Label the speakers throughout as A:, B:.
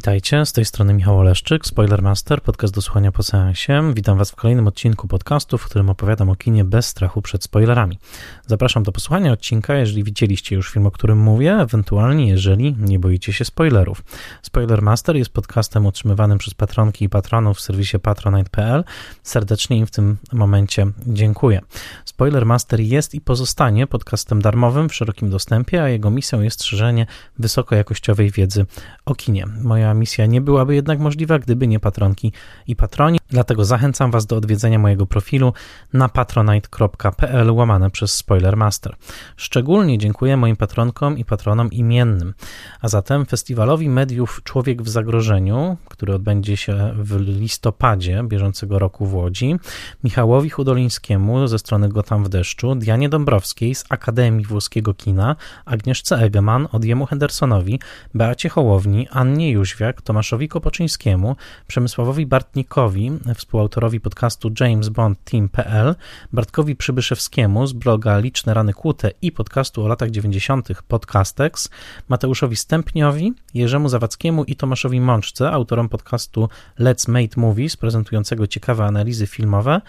A: Witajcie, z tej strony Michał Oleszczyk, Spoilermaster, podcast do słuchania po seansie. Witam Was w kolejnym odcinku podcastu, w którym opowiadam o kinie bez strachu przed spoilerami. Zapraszam do posłuchania odcinka, jeżeli widzieliście już film, o którym mówię, ewentualnie jeżeli nie boicie się spoilerów. Spoilermaster jest podcastem utrzymywanym przez patronki i patronów w serwisie patronite.pl. Serdecznie im w tym momencie dziękuję. Spoilermaster jest i pozostanie podcastem darmowym w szerokim dostępie, a jego misją jest szerzenie wysokojakościowej wiedzy o kinie. Moja misja nie byłaby jednak możliwa, gdyby nie patronki i patroni, dlatego zachęcam Was do odwiedzenia mojego profilu na patronite.pl łamane przez Spoilermaster. Szczególnie dziękuję moim patronkom i patronom imiennym, a zatem Festiwalowi Mediów Człowiek w Zagrożeniu, który odbędzie się w listopadzie bieżącego roku w Łodzi, Michałowi Hudolińskiemu ze strony Gotam w deszczu, Dianie Dąbrowskiej z Akademii Włoskiego Kina, Agnieszce Egeman, Odjemu Hendersonowi, Beacie Hołowni, Annie Jóźwiak, Tomaszowi Kopoczyńskiemu, Przemysławowi Bartnikowi, współautorowi podcastu James Bond Team.pl, Bartkowi Przybyszewskiemu z bloga Liczne Rany Kłute i podcastu o latach 90. Podcastex, Mateuszowi Stępniowi, Jerzemu Zawadzkiemu i Tomaszowi Mączce, autorom podcastu Let's Made Movies, prezentującego ciekawe analizy filmowe,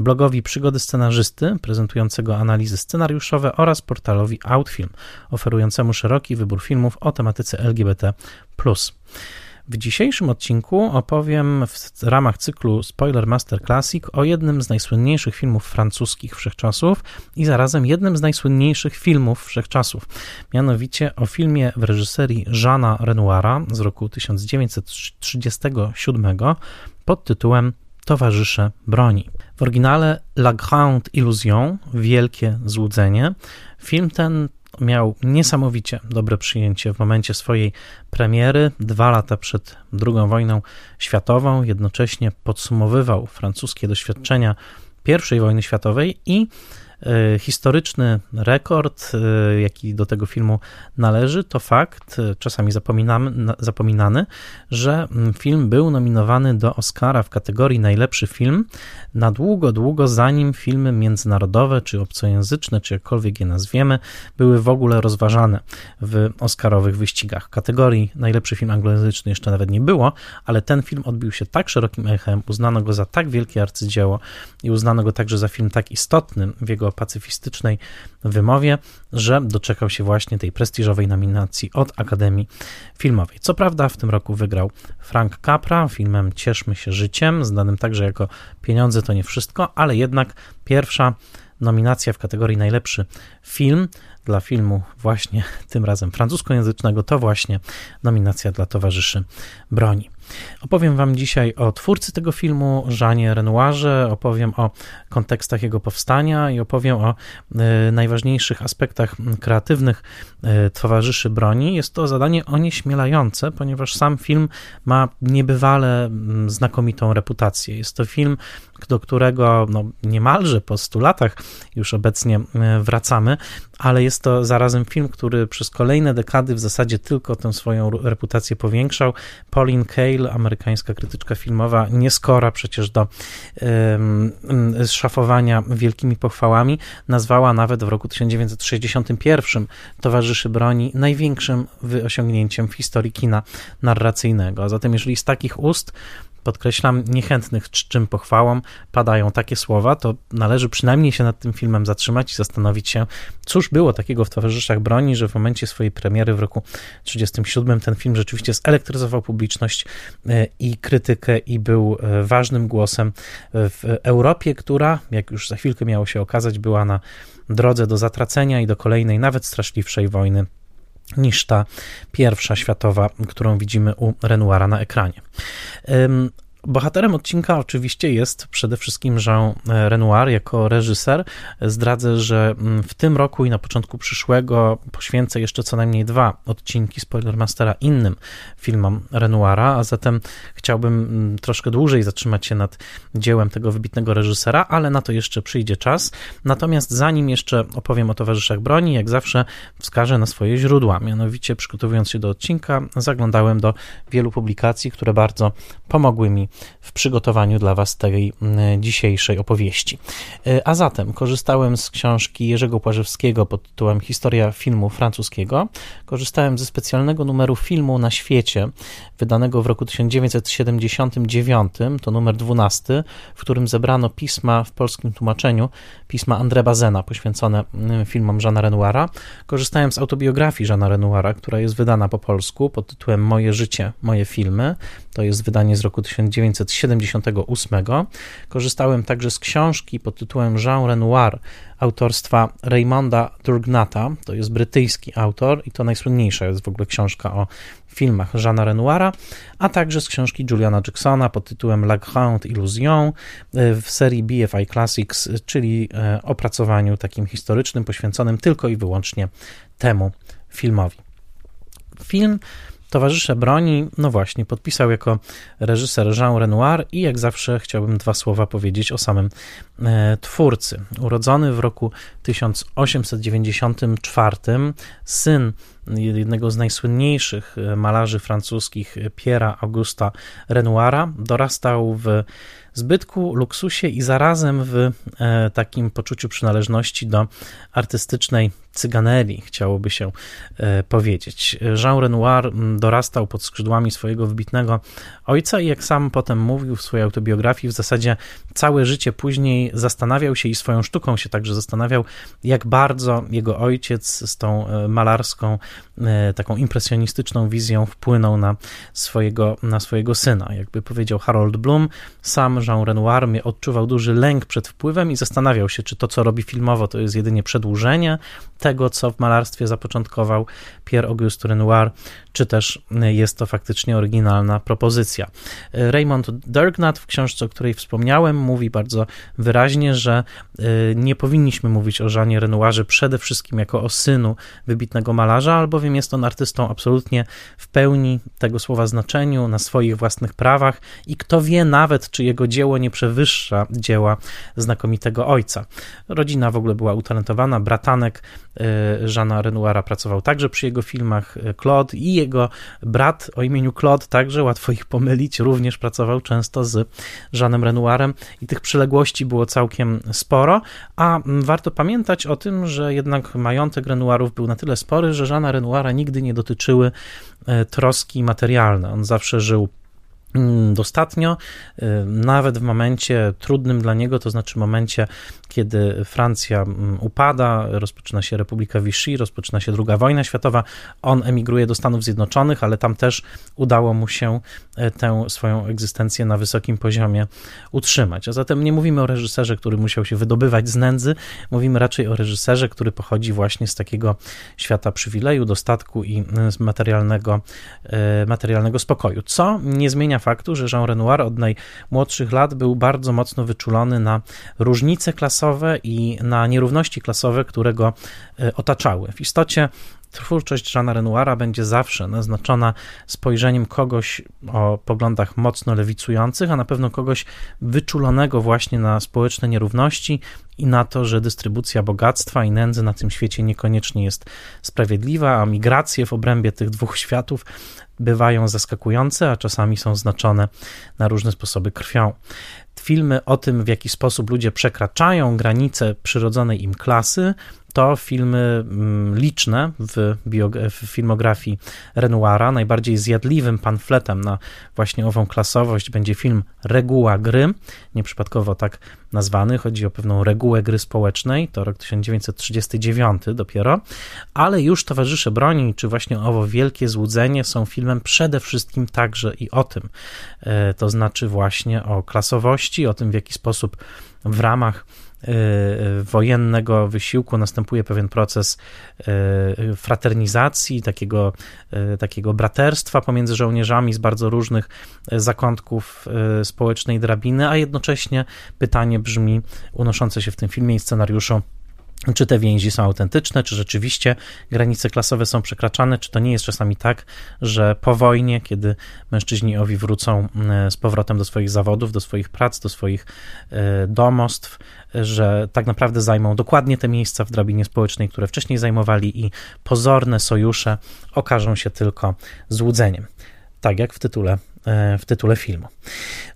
A: blogowi Przygody Scenarzysty, prezentującego analizy scenariuszowe oraz portalowi Outfilm, oferującemu szeroki wybór filmów o tematyce LGBT. W dzisiejszym odcinku opowiem w ramach cyklu Spoiler Master Classic o jednym z najsłynniejszych filmów francuskich wszechczasów i zarazem jednym z najsłynniejszych filmów wszechczasów. Mianowicie o filmie w reżyserii Jeana Renoira z roku 1937 pod tytułem Towarzysze broni. W oryginale La Grande Illusion, Wielkie Złudzenie. Film ten miał niesamowicie dobre przyjęcie w momencie swojej premiery, dwa lata przed II wojną światową, jednocześnie podsumowywał francuskie doświadczenia I wojny światowej i historyczny rekord, e, jaki do tego filmu należy, to fakt, e, czasami zapominany, że mm, film był nominowany do Oscara w kategorii najlepszy film na długo, długo zanim filmy międzynarodowe, czy obcojęzyczne, czy jakkolwiek je nazwiemy, były w ogóle rozważane w Oscarowych wyścigach. Kategorii najlepszy film anglojęzyczny jeszcze nawet nie było, ale ten film odbił się tak szerokim echem, uznano go za tak wielkie arcydzieło i uznano go także za film tak istotny w jego pacyfistycznej wymowie, że doczekał się właśnie tej prestiżowej nominacji od Akademii Filmowej. Co prawda w tym roku wygrał Frank Capra filmem Cieszmy się życiem, znanym także jako Pieniądze to nie wszystko, ale jednak pierwsza nominacja w kategorii najlepszy film dla filmu właśnie tym razem francuskojęzycznego to właśnie nominacja dla towarzyszy broni. Opowiem Wam dzisiaj o twórcy tego filmu, Żanie Renoirze, opowiem o kontekstach jego powstania i opowiem o y, najważniejszych aspektach kreatywnych y, towarzyszy broni. Jest to zadanie onieśmielające, ponieważ sam film ma niebywale znakomitą reputację. Jest to film, do którego no, niemalże po 100 latach już obecnie wracamy, ale jest to zarazem film, który przez kolejne dekady w zasadzie tylko tę swoją reputację powiększał. Pauline Kael, amerykańska krytyczka filmowa, nie skora przecież do um, szafowania wielkimi pochwałami, nazwała nawet w roku 1961 Towarzyszy Broni największym osiągnięciem w historii kina narracyjnego. A zatem, jeżeli z takich ust podkreślam, niechętnych czym pochwałom padają takie słowa, to należy przynajmniej się nad tym filmem zatrzymać i zastanowić się, cóż było takiego w Towarzyszach Broni, że w momencie swojej premiery w roku 1937 ten film rzeczywiście zelektryzował publiczność e, i krytykę i był e, ważnym głosem w Europie, która, jak już za chwilkę miało się okazać, była na drodze do zatracenia i do kolejnej, nawet straszliwszej wojny niż ta pierwsza światowa, którą widzimy u Renoira na ekranie. Bohaterem odcinka oczywiście jest przede wszystkim Jean Renoir jako reżyser. Zdradzę, że mm, w tym roku i na początku przyszłego poświęcę jeszcze co najmniej dwa odcinki Spoilermastera innym filmom Renoira, a zatem chciałbym mm, troszkę dłużej zatrzymać się nad dziełem tego wybitnego reżysera, ale na to jeszcze przyjdzie czas. Natomiast zanim jeszcze opowiem o towarzyszach broni, jak zawsze wskażę na swoje źródła. Mianowicie przygotowując się do odcinka, zaglądałem do wielu publikacji, które bardzo pomogły mi w przygotowaniu dla Was tej dzisiejszej opowieści. A zatem korzystałem z książki Jerzego Płażewskiego pod tytułem Historia filmu francuskiego. Korzystałem ze specjalnego numeru filmu na świecie, wydanego w roku 1979, to numer 12, w którym zebrano pisma w polskim tłumaczeniu, pisma André Bazena poświęcone filmom Jeana Renoira. Korzystałem z autobiografii Jeana Renoira, która jest wydana po polsku pod tytułem Moje życie, moje filmy. To jest wydanie z roku 1978. Korzystałem także z książki pod tytułem Jean Renoir autorstwa Raymonda Durgnata. To jest brytyjski autor i to najsłynniejsza jest w ogóle książka o filmach Jeana Renoira, a także z książki Juliana Jacksona pod tytułem La Grande Illusion e, w serii BFI Classics, czyli e, opracowaniu takim historycznym poświęconym tylko i wyłącznie temu filmowi. Film Towarzysze broni, no właśnie, podpisał jako reżyser Jean Renoir i jak zawsze chciałbym dwa słowa powiedzieć o samym e, twórcy. Urodzony w roku 1894, syn jednego z najsłynniejszych e, malarzy francuskich, Pierre'a Augusta Renoira, dorastał w zbytku, luksusie i zarazem w e, takim poczuciu przynależności do artystycznej cyganerii, chciałoby się e, powiedzieć. Jean Renoir dorastał pod skrzydłami swojego wybitnego ojca i jak sam potem mówił w swojej autobiografii, w zasadzie całe życie później zastanawiał się i swoją sztuką się także zastanawiał, jak bardzo jego ojciec z tą e, malarską, taką impresjonistyczną wizją wpłynął na swojego, na swojego syna. Jakby powiedział Harold Bloom, sam Jean Renoir odczuwał duży lęk przed wpływem i zastanawiał się, czy to, co robi filmowo, to jest jedynie przedłużenie tego, co w malarstwie zapoczątkował Pierre Auguste Renoir, czy też jest to faktycznie oryginalna propozycja. Raymond Durgnat w książce, o której wspomniałem, mówi bardzo wyraźnie, że nie powinniśmy mówić o Żanie Renoirze przede wszystkim jako o synu wybitnego malarza, albowiem jest on artystą absolutnie w pełni tego słowa znaczeniu, na swoich własnych prawach i kto wie nawet, czy jego dzieło nie przewyższa dzieła znakomitego ojca. Rodzina w ogóle była utalentowana, bratanek Żana Renoira pracował także przy jego filmach, Claude i jego brat o imieniu Claude, także łatwo ich pomylić, również pracował często z Żanem Renoirem i tych przyległości było całkiem sporo, a warto pamiętać o tym, że jednak majątek Renoirów był na tyle spory, że Żana Renoira nigdy nie dotyczyły e, troski materialne. On zawsze żył dostatnio, y, nawet w momencie trudnym dla niego, to znaczy momencie, kiedy Francja mm, upada, rozpoczyna się Republika Vichy, rozpoczyna się II wojna światowa, on emigruje do Stanów Zjednoczonych, ale tam też udało mu się e, tę swoją egzystencję na wysokim poziomie utrzymać. A zatem nie mówimy o reżyserze, który musiał się wydobywać z nędzy, mówimy raczej o reżyserze, który pochodzi właśnie z takiego świata przywileju, dostatku i y, materialnego, e, materialnego spokoju, co nie zmienia faktu, że Jean Renoir od najmłodszych lat był bardzo mocno wyczulony na różnice klasowe i na nierówności klasowe, które go e, otaczały. W istocie twórczość Jeana Renoira będzie zawsze naznaczona spojrzeniem kogoś o poglądach mocno lewicujących, a na pewno kogoś wyczulonego właśnie na społeczne nierówności i na to, że dystrybucja bogactwa i nędzy na tym świecie niekoniecznie jest sprawiedliwa, a migracje w obrębie tych dwóch światów bywają zaskakujące, a czasami są znaczone na różne sposoby krwią. Filmy o tym, w jaki sposób ludzie przekraczają granice przyrodzonej im klasy, to filmy mm, liczne w, w filmografii Renoira. Najbardziej zjadliwym pamfletem na właśnie ową klasowość będzie film Reguła gry, nieprzypadkowo tak nazwany. Chodzi o pewną regułę gry społecznej, to rok 1939 dopiero, ale już Towarzysze Broni, czy właśnie owo Wielkie Złudzenie są filmem przede wszystkim także i o tym. E, to znaczy właśnie o klasowości, o tym w jaki sposób w ramach wojennego wysiłku następuje pewien proces y, fraternizacji, takiego, y, takiego braterstwa pomiędzy żołnierzami z bardzo różnych zakątków społecznej drabiny, a jednocześnie pytanie brzmi, unoszące się w tym filmie i scenariuszu, czy te więzi są autentyczne, czy rzeczywiście granice klasowe są przekraczane, czy to nie jest czasami tak, że po wojnie, kiedy mężczyźni owi wrócą z powrotem do swoich zawodów, do swoich prac, do swoich domostw, że tak naprawdę zajmą dokładnie te miejsca w drabinie społecznej, które wcześniej zajmowali i pozorne sojusze okażą się tylko złudzeniem. Tak jak w tytule e, w tytule filmu.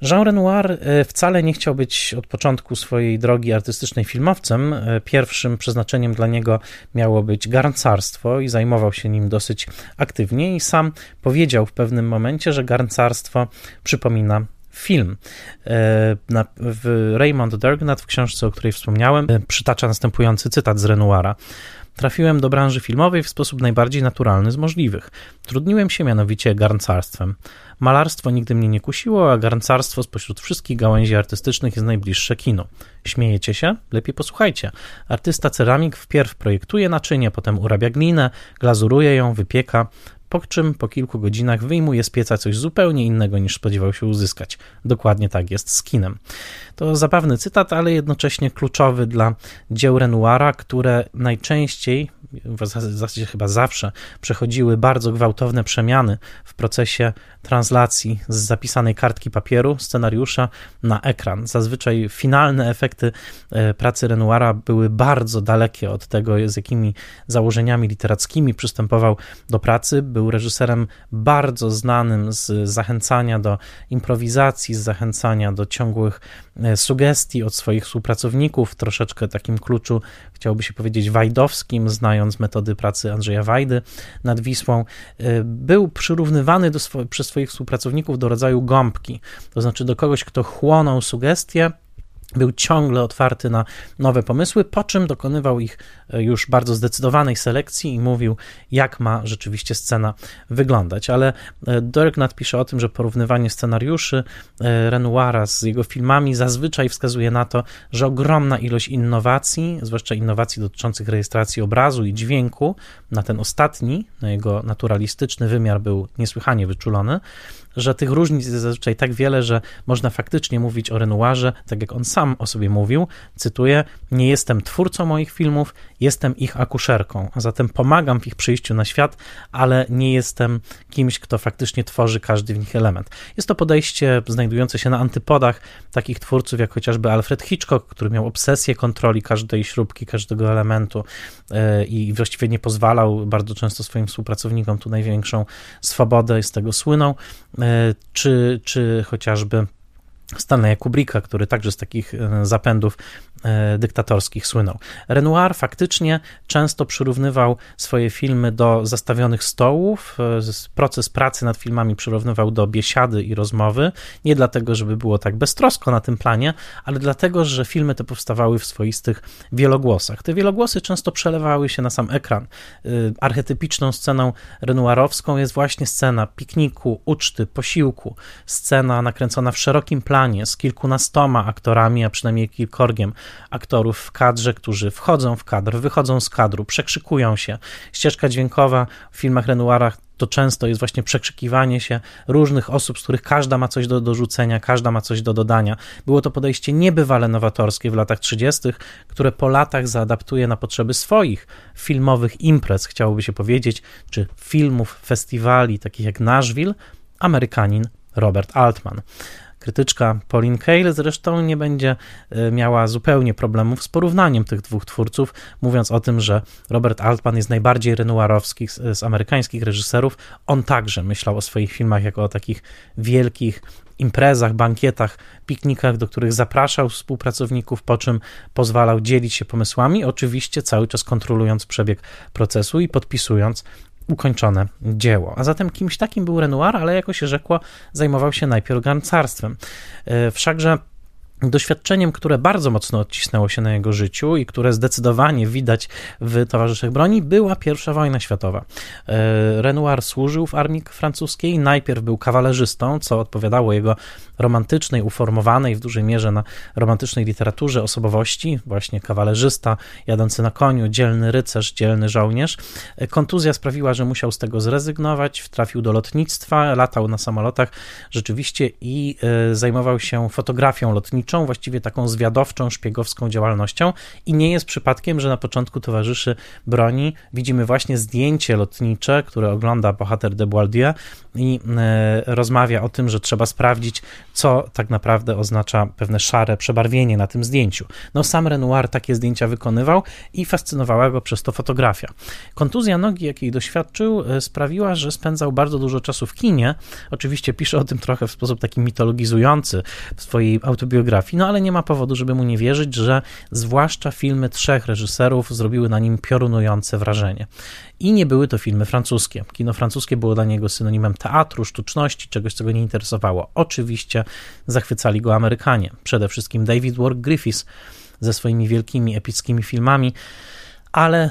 A: Jean Renoir e, wcale nie chciał być od początku swojej drogi artystycznej filmowcem. Pierwszym przeznaczeniem dla niego miało być garncarstwo i zajmował się nim dosyć aktywnie i sam powiedział w pewnym momencie, że garncarstwo przypomina film. Raymond Dergnat, w książce, o której wspomniałem, przytacza następujący cytat z Renoira. Trafiłem do branży filmowej w sposób najbardziej naturalny z możliwych. Trudniłem się mianowicie garncarstwem. Malarstwo nigdy mnie nie kusiło, a garncarstwo spośród wszystkich gałęzi artystycznych jest najbliższe kino. Śmiejecie się? Lepiej posłuchajcie. Artysta ceramik wpierw projektuje naczynie, potem urabia glinę, glazuruje ją, wypieka, po czym po kilku godzinach wyjmuje z pieca coś zupełnie innego niż spodziewał się uzyskać. Dokładnie tak jest z kinem. To zabawny cytat, ale jednocześnie kluczowy dla dzieł Renoira, które najczęściej, w zasadzie chyba zawsze, przechodziły bardzo gwałtowne przemiany w procesie translacji z zapisanej kartki papieru, scenariusza na ekran. Zazwyczaj finalne efekty e, pracy Renoira były bardzo dalekie od tego, z jakimi założeniami literackimi przystępował do pracy. Był reżyserem bardzo znanym z zachęcania do improwizacji, z zachęcania do ciągłych E, sugestii od swoich współpracowników, troszeczkę takim kluczu, chciałoby się powiedzieć, wajdowskim, znając metody pracy Andrzeja Wajdy nad Wisłą, e, był przyrównywany do swo przez swoich współpracowników do rodzaju gąbki, to znaczy do kogoś, kto chłonął sugestie, był ciągle otwarty na nowe pomysły, po czym dokonywał ich e, już bardzo zdecydowanej selekcji i mówił, jak ma rzeczywiście scena wyglądać. Ale e, Dirk pisze o tym, że porównywanie scenariuszy e, Renoira z jego filmami zazwyczaj wskazuje na to, że ogromna ilość innowacji, zwłaszcza innowacji dotyczących rejestracji obrazu i dźwięku, na ten ostatni, na jego naturalistyczny wymiar był niesłychanie wyczulony, że tych różnic jest zazwyczaj tak wiele, że można faktycznie mówić o Renoirze, tak jak on sam o sobie mówił, cytuję, nie jestem twórcą moich filmów, jestem ich akuszerką, a zatem pomagam w ich przyjściu na świat, ale nie jestem kimś, kto faktycznie tworzy każdy w nich element. Jest to podejście znajdujące się na antypodach takich twórców, jak chociażby Alfred Hitchcock, który miał obsesję kontroli każdej śrubki, każdego elementu e, i właściwie nie pozwalał bardzo często swoim współpracownikom tu największą swobodę i z tego słynął. E, czy, czy chociażby Stanleya Kubricka, który także z takich e, zapędów dyktatorskich słynął. Renoir faktycznie często przyrównywał swoje filmy do zastawionych stołów. E, proces pracy nad filmami przyrównywał do biesiady i rozmowy. Nie dlatego, żeby było tak beztrosko na tym planie, ale dlatego, że filmy te powstawały w swoistych wielogłosach. Te wielogłosy często przelewały się na sam ekran. Archetypiczną sceną renoirowską jest właśnie scena pikniku, uczty, posiłku, scena nakręcona w szerokim planie z kilkunastoma aktorami, a przynajmniej kilkorgiem aktorów w kadrze, którzy wchodzą w kadr, wychodzą z kadru, przekrzykują się. Ścieżka dźwiękowa w filmach Renoira to często jest właśnie przekrzykiwanie się różnych osób, z których każda ma coś do dorzucenia, każda ma coś do dodania. Było to podejście niebywale nowatorskie w latach 30., które po latach zaadaptuje na potrzeby swoich filmowych imprez, chciałoby się powiedzieć, czy filmów, festiwali, takich jak Nashville, Amerykanin Robert Altman. Krytyczka Pauline Kael zresztą nie będzie e, miała zupełnie problemów z porównaniem tych dwóch twórców, mówiąc o tym, że Robert Altman jest najbardziej renoirowski z, z amerykańskich reżyserów. On także myślał o swoich filmach jako o takich wielkich imprezach, bankietach, piknikach, do których zapraszał współpracowników, po czym pozwalał dzielić się pomysłami, oczywiście cały czas kontrolując przebieg procesu i podpisując ukończone dzieło. A zatem kimś takim był Renoir, ale jako się rzekło, zajmował się najpierw garncarstwem. E, wszakże Doświadczeniem, które bardzo mocno odcisnęło się na jego życiu i które zdecydowanie widać w towarzyszach broni, była I wojna światowa. E, Renoir służył w armii francuskiej, najpierw był kawalerzystą, co odpowiadało jego romantycznej, uformowanej w dużej mierze na romantycznej literaturze osobowości, właśnie kawalerzysta, jadący na koniu, dzielny rycerz, dzielny żołnierz. E, kontuzja sprawiła, że musiał z tego zrezygnować, trafił do lotnictwa, latał na samolotach rzeczywiście i e, zajmował się fotografią lotniczą, śledczą, właściwie taką zwiadowczą, szpiegowską działalnością i nie jest przypadkiem, że na początku towarzyszy broni widzimy właśnie zdjęcie lotnicze, które ogląda bohater de Boaldieu i e, rozmawia o tym, że trzeba sprawdzić, co tak naprawdę oznacza pewne szare przebarwienie na tym zdjęciu. No sam Renoir takie zdjęcia wykonywał i fascynowała go przez to fotografia. Kontuzja nogi, jakiej doświadczył, e, sprawiła, że spędzał bardzo dużo czasu w kinie. Oczywiście pisze o tym trochę w sposób taki mitologizujący w swojej autobiografii, no ale nie ma powodu, żeby mu nie wierzyć, że zwłaszcza filmy trzech reżyserów zrobiły na nim piorunujące wrażenie. I nie były to filmy francuskie. Kino francuskie było dla niego synonimem teatru, sztuczności, czegoś, co go nie interesowało. Oczywiście zachwycali go Amerykanie, przede wszystkim David Wark Griffiths ze swoimi wielkimi, epickimi filmami, ale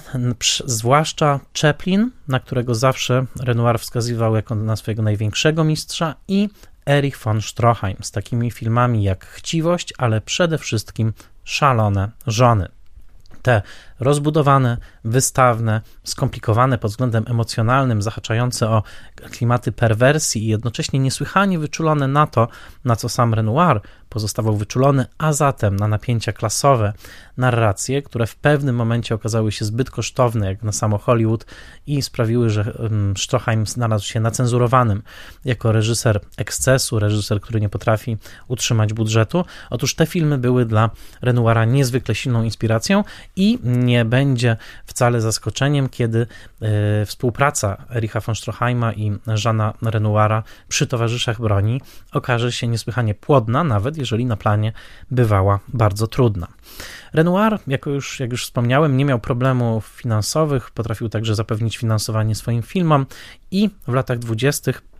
A: zwłaszcza Chaplin, na którego zawsze Renoir wskazywał jako na swojego największego mistrza i Erich von Stroheim z takimi filmami jak Chciwość, ale przede wszystkim Szalone żony. Te rozbudowane, wystawne, skomplikowane pod względem emocjonalnym, zahaczające o klimaty perwersji i jednocześnie niesłychanie wyczulone na to, na co sam Renoir pozostawał wyczulony, a zatem na napięcia klasowe, narracje, które w pewnym momencie okazały się zbyt kosztowne, jak na samo Hollywood, i sprawiły, że Stroheim znalazł się nacenzurowanym jako reżyser ekscesu, reżyser, który nie potrafi utrzymać budżetu. Otóż te filmy były dla Renoira niezwykle silną inspiracją i nie będzie wcale zaskoczeniem, kiedy e, współpraca Ericha von Stroheima i Żana Renoira przy towarzyszach broni okaże się niesłychanie płodna, nawet jeżeli na planie bywała bardzo trudna. Renoir, jako już, jak już wspomniałem, nie miał problemów finansowych, potrafił także zapewnić finansowanie swoim filmom i w latach dwudziestych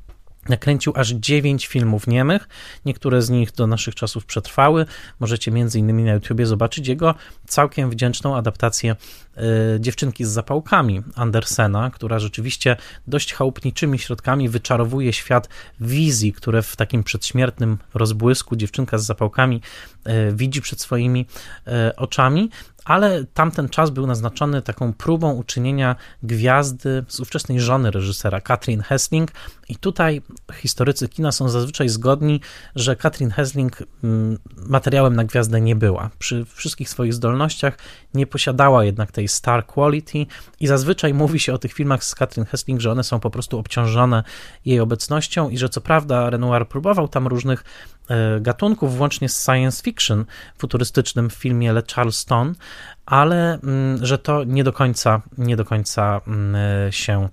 A: Nakręcił aż dziewięć filmów niemych, niektóre z nich do naszych czasów przetrwały. Możecie między innymi na YouTubie zobaczyć jego całkiem wdzięczną adaptację y, Dziewczynki z zapałkami Andersena, która rzeczywiście dość chałupniczymi środkami wyczarowuje świat wizji, które w takim przedśmiertnym rozbłysku dziewczynka z zapałkami y, widzi przed swoimi y, oczami ale tamten czas był naznaczony taką próbą uczynienia gwiazdy z ówczesnej żony reżysera, Katrin Hessling. I tutaj historycy kina są zazwyczaj zgodni, że Katrin Hessling mm, materiałem na gwiazdę nie była. Przy wszystkich swoich zdolnościach nie posiadała jednak tej star quality i zazwyczaj mówi się o tych filmach z Katrin Hessling, że one są po prostu obciążone jej obecnością i że co prawda Renoir próbował tam różnych gatunków, włącznie z science fiction futurystycznym w filmie Le Charleston, ale mm, że to nie do końca, nie do końca mm, się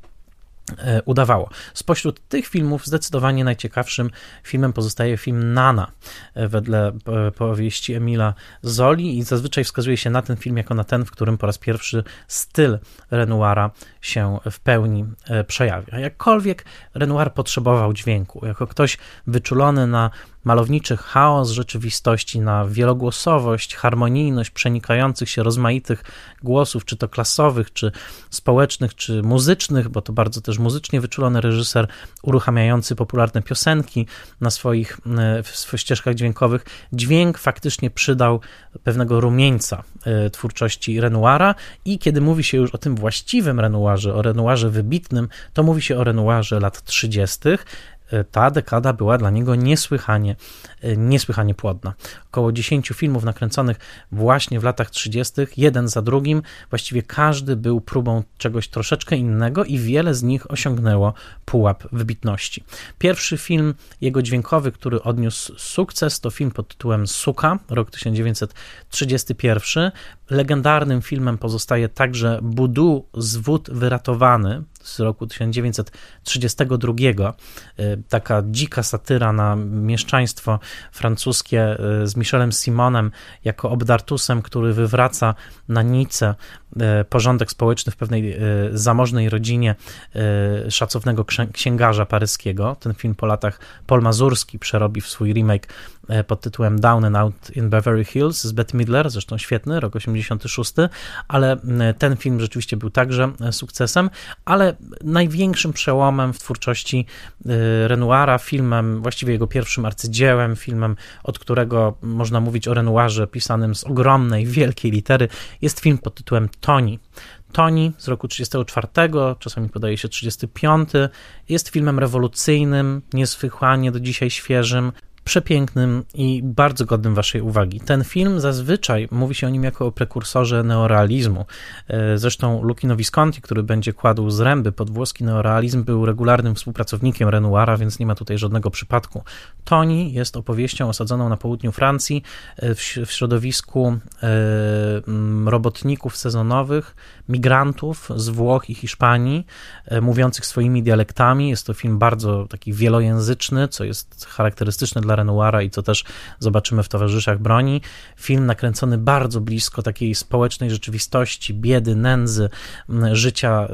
A: e, udawało. Spośród tych filmów zdecydowanie najciekawszym filmem pozostaje film Nana e, wedle powieści Emila Zoli i zazwyczaj wskazuje się na ten film jako na ten, w którym po raz pierwszy styl Renoira się w pełni przejawia. Jakkolwiek Renoir potrzebował dźwięku, jako ktoś wyczulony na malowniczy chaos rzeczywistości, na wielogłosowość, harmonijność przenikających się rozmaitych głosów, czy to klasowych, czy społecznych, czy muzycznych, bo to bardzo też muzycznie wyczulony reżyser uruchamiający popularne piosenki na swoich, e, w swoich ścieżkach dźwiękowych. Dźwięk faktycznie przydał pewnego rumieńca e, twórczości Renoira i kiedy mówi się już o tym właściwym Renoirze, o Renoirze wybitnym, to mówi się o Renoirze lat 30., ta dekada była dla niego niesłychanie, niesłychanie płodna. Około 10 filmów nakręconych właśnie w latach 30., jeden za drugim, właściwie każdy był próbą czegoś troszeczkę innego i wiele z nich osiągnęło pułap wybitności. Pierwszy film jego dźwiękowy, który odniósł sukces, to film pod tytułem Suka, rok 1931. Legendarnym filmem pozostaje także Budu Zwód Wyratowany z roku 1932. E, taka dzika satyra na mieszczaństwo francuskie e, z Michelem Simonem jako obdartusem, który wywraca na Nicę E, porządek społeczny w pewnej zamożnej rodzinie szacownego księgarza paryskiego. Ten film po latach Paul Mazurski przerobi w swój remake pod tytułem Down and Out in Beverly Hills z Bette Midler, zresztą świetny, rok 86, ale ten film rzeczywiście był także sukcesem, ale największym przełomem w twórczości Renoira, filmem, właściwie jego pierwszym arcydziełem, filmem, od którego można mówić o Renoirze pisanym z ogromnej, wielkiej litery, jest film pod tytułem Toni. Toni z roku 34, czasami podaje się 35, jest filmem rewolucyjnym, niesłychanie do dzisiaj świeżym. Przepięknym i bardzo godnym Waszej uwagi. Ten film zazwyczaj mówi się o nim jako o prekursorze neorealizmu. E, zresztą Lucchino Visconti, który będzie kładł zręby pod włoski neorealizm, był regularnym współpracownikiem Renoira, więc nie ma tutaj żadnego przypadku. Toni jest opowieścią osadzoną na południu Francji e, w, w środowisku e, robotników sezonowych, migrantów z Włoch i Hiszpanii, mówiących swoimi dialektami. Jest to film bardzo taki wielojęzyczny, co jest charakterystyczne dla Renoira i co też zobaczymy w Towarzyszach Broni. Film nakręcony bardzo blisko takiej społecznej rzeczywistości, biedy, nędzy, życia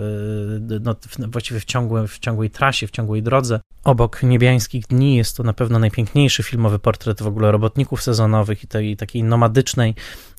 A: y, no, właściwie w, w ciągłej trasie, w ciągłej drodze. Obok Niebiańskich Dni jest to na pewno najpiękniejszy filmowy portret w ogóle robotników sezonowych i tej takiej nomadycznej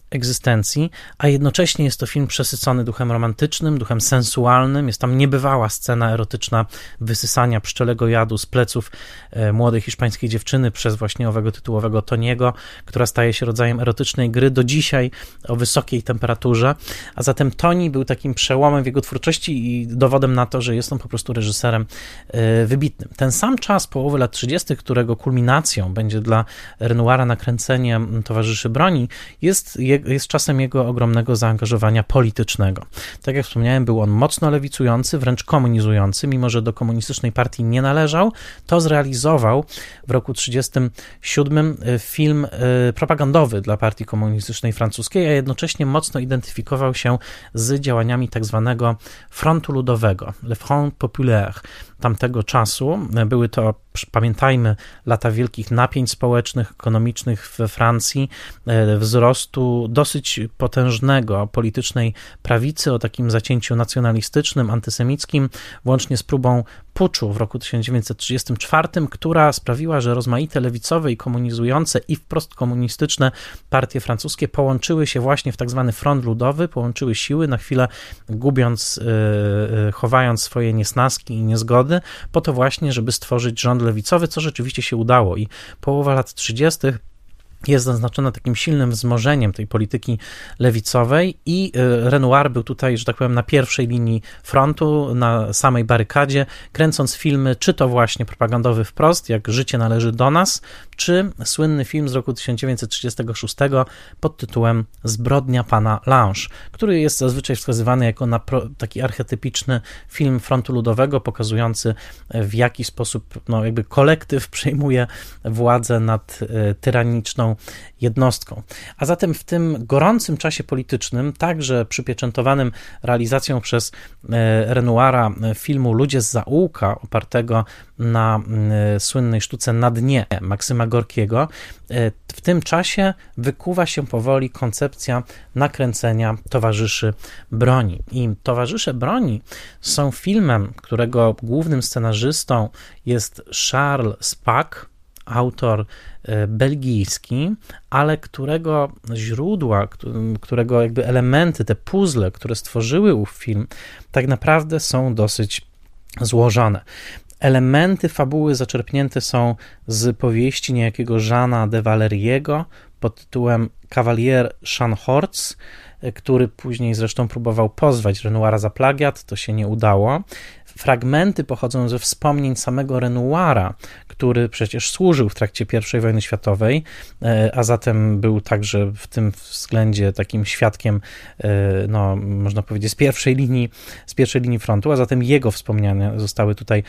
A: egzystencji, a jednocześnie jest to film przesycony duchem romantycznym, duchem sensualnym. Jest tam niebywała scena erotyczna wysysania pszczelego jadu z pleców e, młodej hiszpańskiej dziewczyny przez właśnie owego tytułowego Toniego, która staje się rodzajem erotycznej gry do dzisiaj o wysokiej temperaturze. A zatem Toni był takim przełomem w jego twórczości i dowodem na to, że jest on po prostu reżyserem e, wybitnym. Ten sam czas połowy lat 30., którego kulminacją będzie dla Renoira nakręcenie Towarzyszy Broni, jest jego jest czasem jego ogromnego zaangażowania politycznego. Tak jak wspomniałem, był on mocno lewicujący, wręcz komunizujący, mimo że do komunistycznej partii nie należał, to zrealizował w roku 1937 e, film e, propagandowy dla partii komunistycznej francuskiej, a jednocześnie mocno identyfikował się z działaniami tak zwanego Frontu Ludowego, Le Front Populaire tamtego czasu. Były to, pamiętajmy, lata wielkich napięć społecznych, ekonomicznych we Francji, e, wzrostu dosyć potężnego politycznej prawicy o takim zacięciu nacjonalistycznym, antysemickim, włącznie z próbą puczu w roku 1934, która sprawiła, że rozmaite lewicowe i komunizujące i wprost komunistyczne partie francuskie połączyły się właśnie w tak zwany front ludowy, połączyły siły, na chwilę gubiąc, yy, chowając swoje niesnaski i niezgody, po to właśnie, żeby stworzyć rząd lewicowy, co rzeczywiście się udało. I połowa lat 30 jest zaznaczona takim silnym wzmożeniem tej polityki lewicowej i y, Renoir był tutaj, że tak powiem, na pierwszej linii frontu, na samej barykadzie, kręcąc filmy, czy to właśnie propagandowy wprost, jak Życie należy do nas, czy słynny film z roku 1936 pod tytułem Zbrodnia pana Lange, który jest zazwyczaj wskazywany jako taki archetypiczny film frontu ludowego, pokazujący w jaki sposób no, jakby kolektyw przejmuje władzę nad y, tyraniczną jednostką. A zatem w tym gorącym czasie politycznym, także przypieczętowanym realizacją przez e, Renoira e, filmu Ludzie z zaułka, opartego na e, słynnej sztuce Na dnie Maksyma Gorkiego, w tym czasie wykuwa się powoli koncepcja nakręcenia Towarzyszy Broni. I Towarzysze Broni są filmem, którego głównym scenarzystą jest Charles Spack, autor e, belgijski, ale którego źródła, którego jakby elementy, te puzzle, które stworzyły ów film, tak naprawdę są dosyć złożone. Elementy fabuły zaczerpnięte są z powieści niejakiego Jeana de Valeriego pod tytułem Cavalier Schanhorz, e, który później zresztą próbował pozwać Renoira za plagiat, to się nie udało. Fragmenty pochodzą ze wspomnień samego Renoira, który przecież służył w trakcie I wojny światowej, e, a zatem był także w tym względzie takim świadkiem, e, no, można powiedzieć, z pierwszej linii, z pierwszej linii frontu, a zatem jego wspomnienia zostały tutaj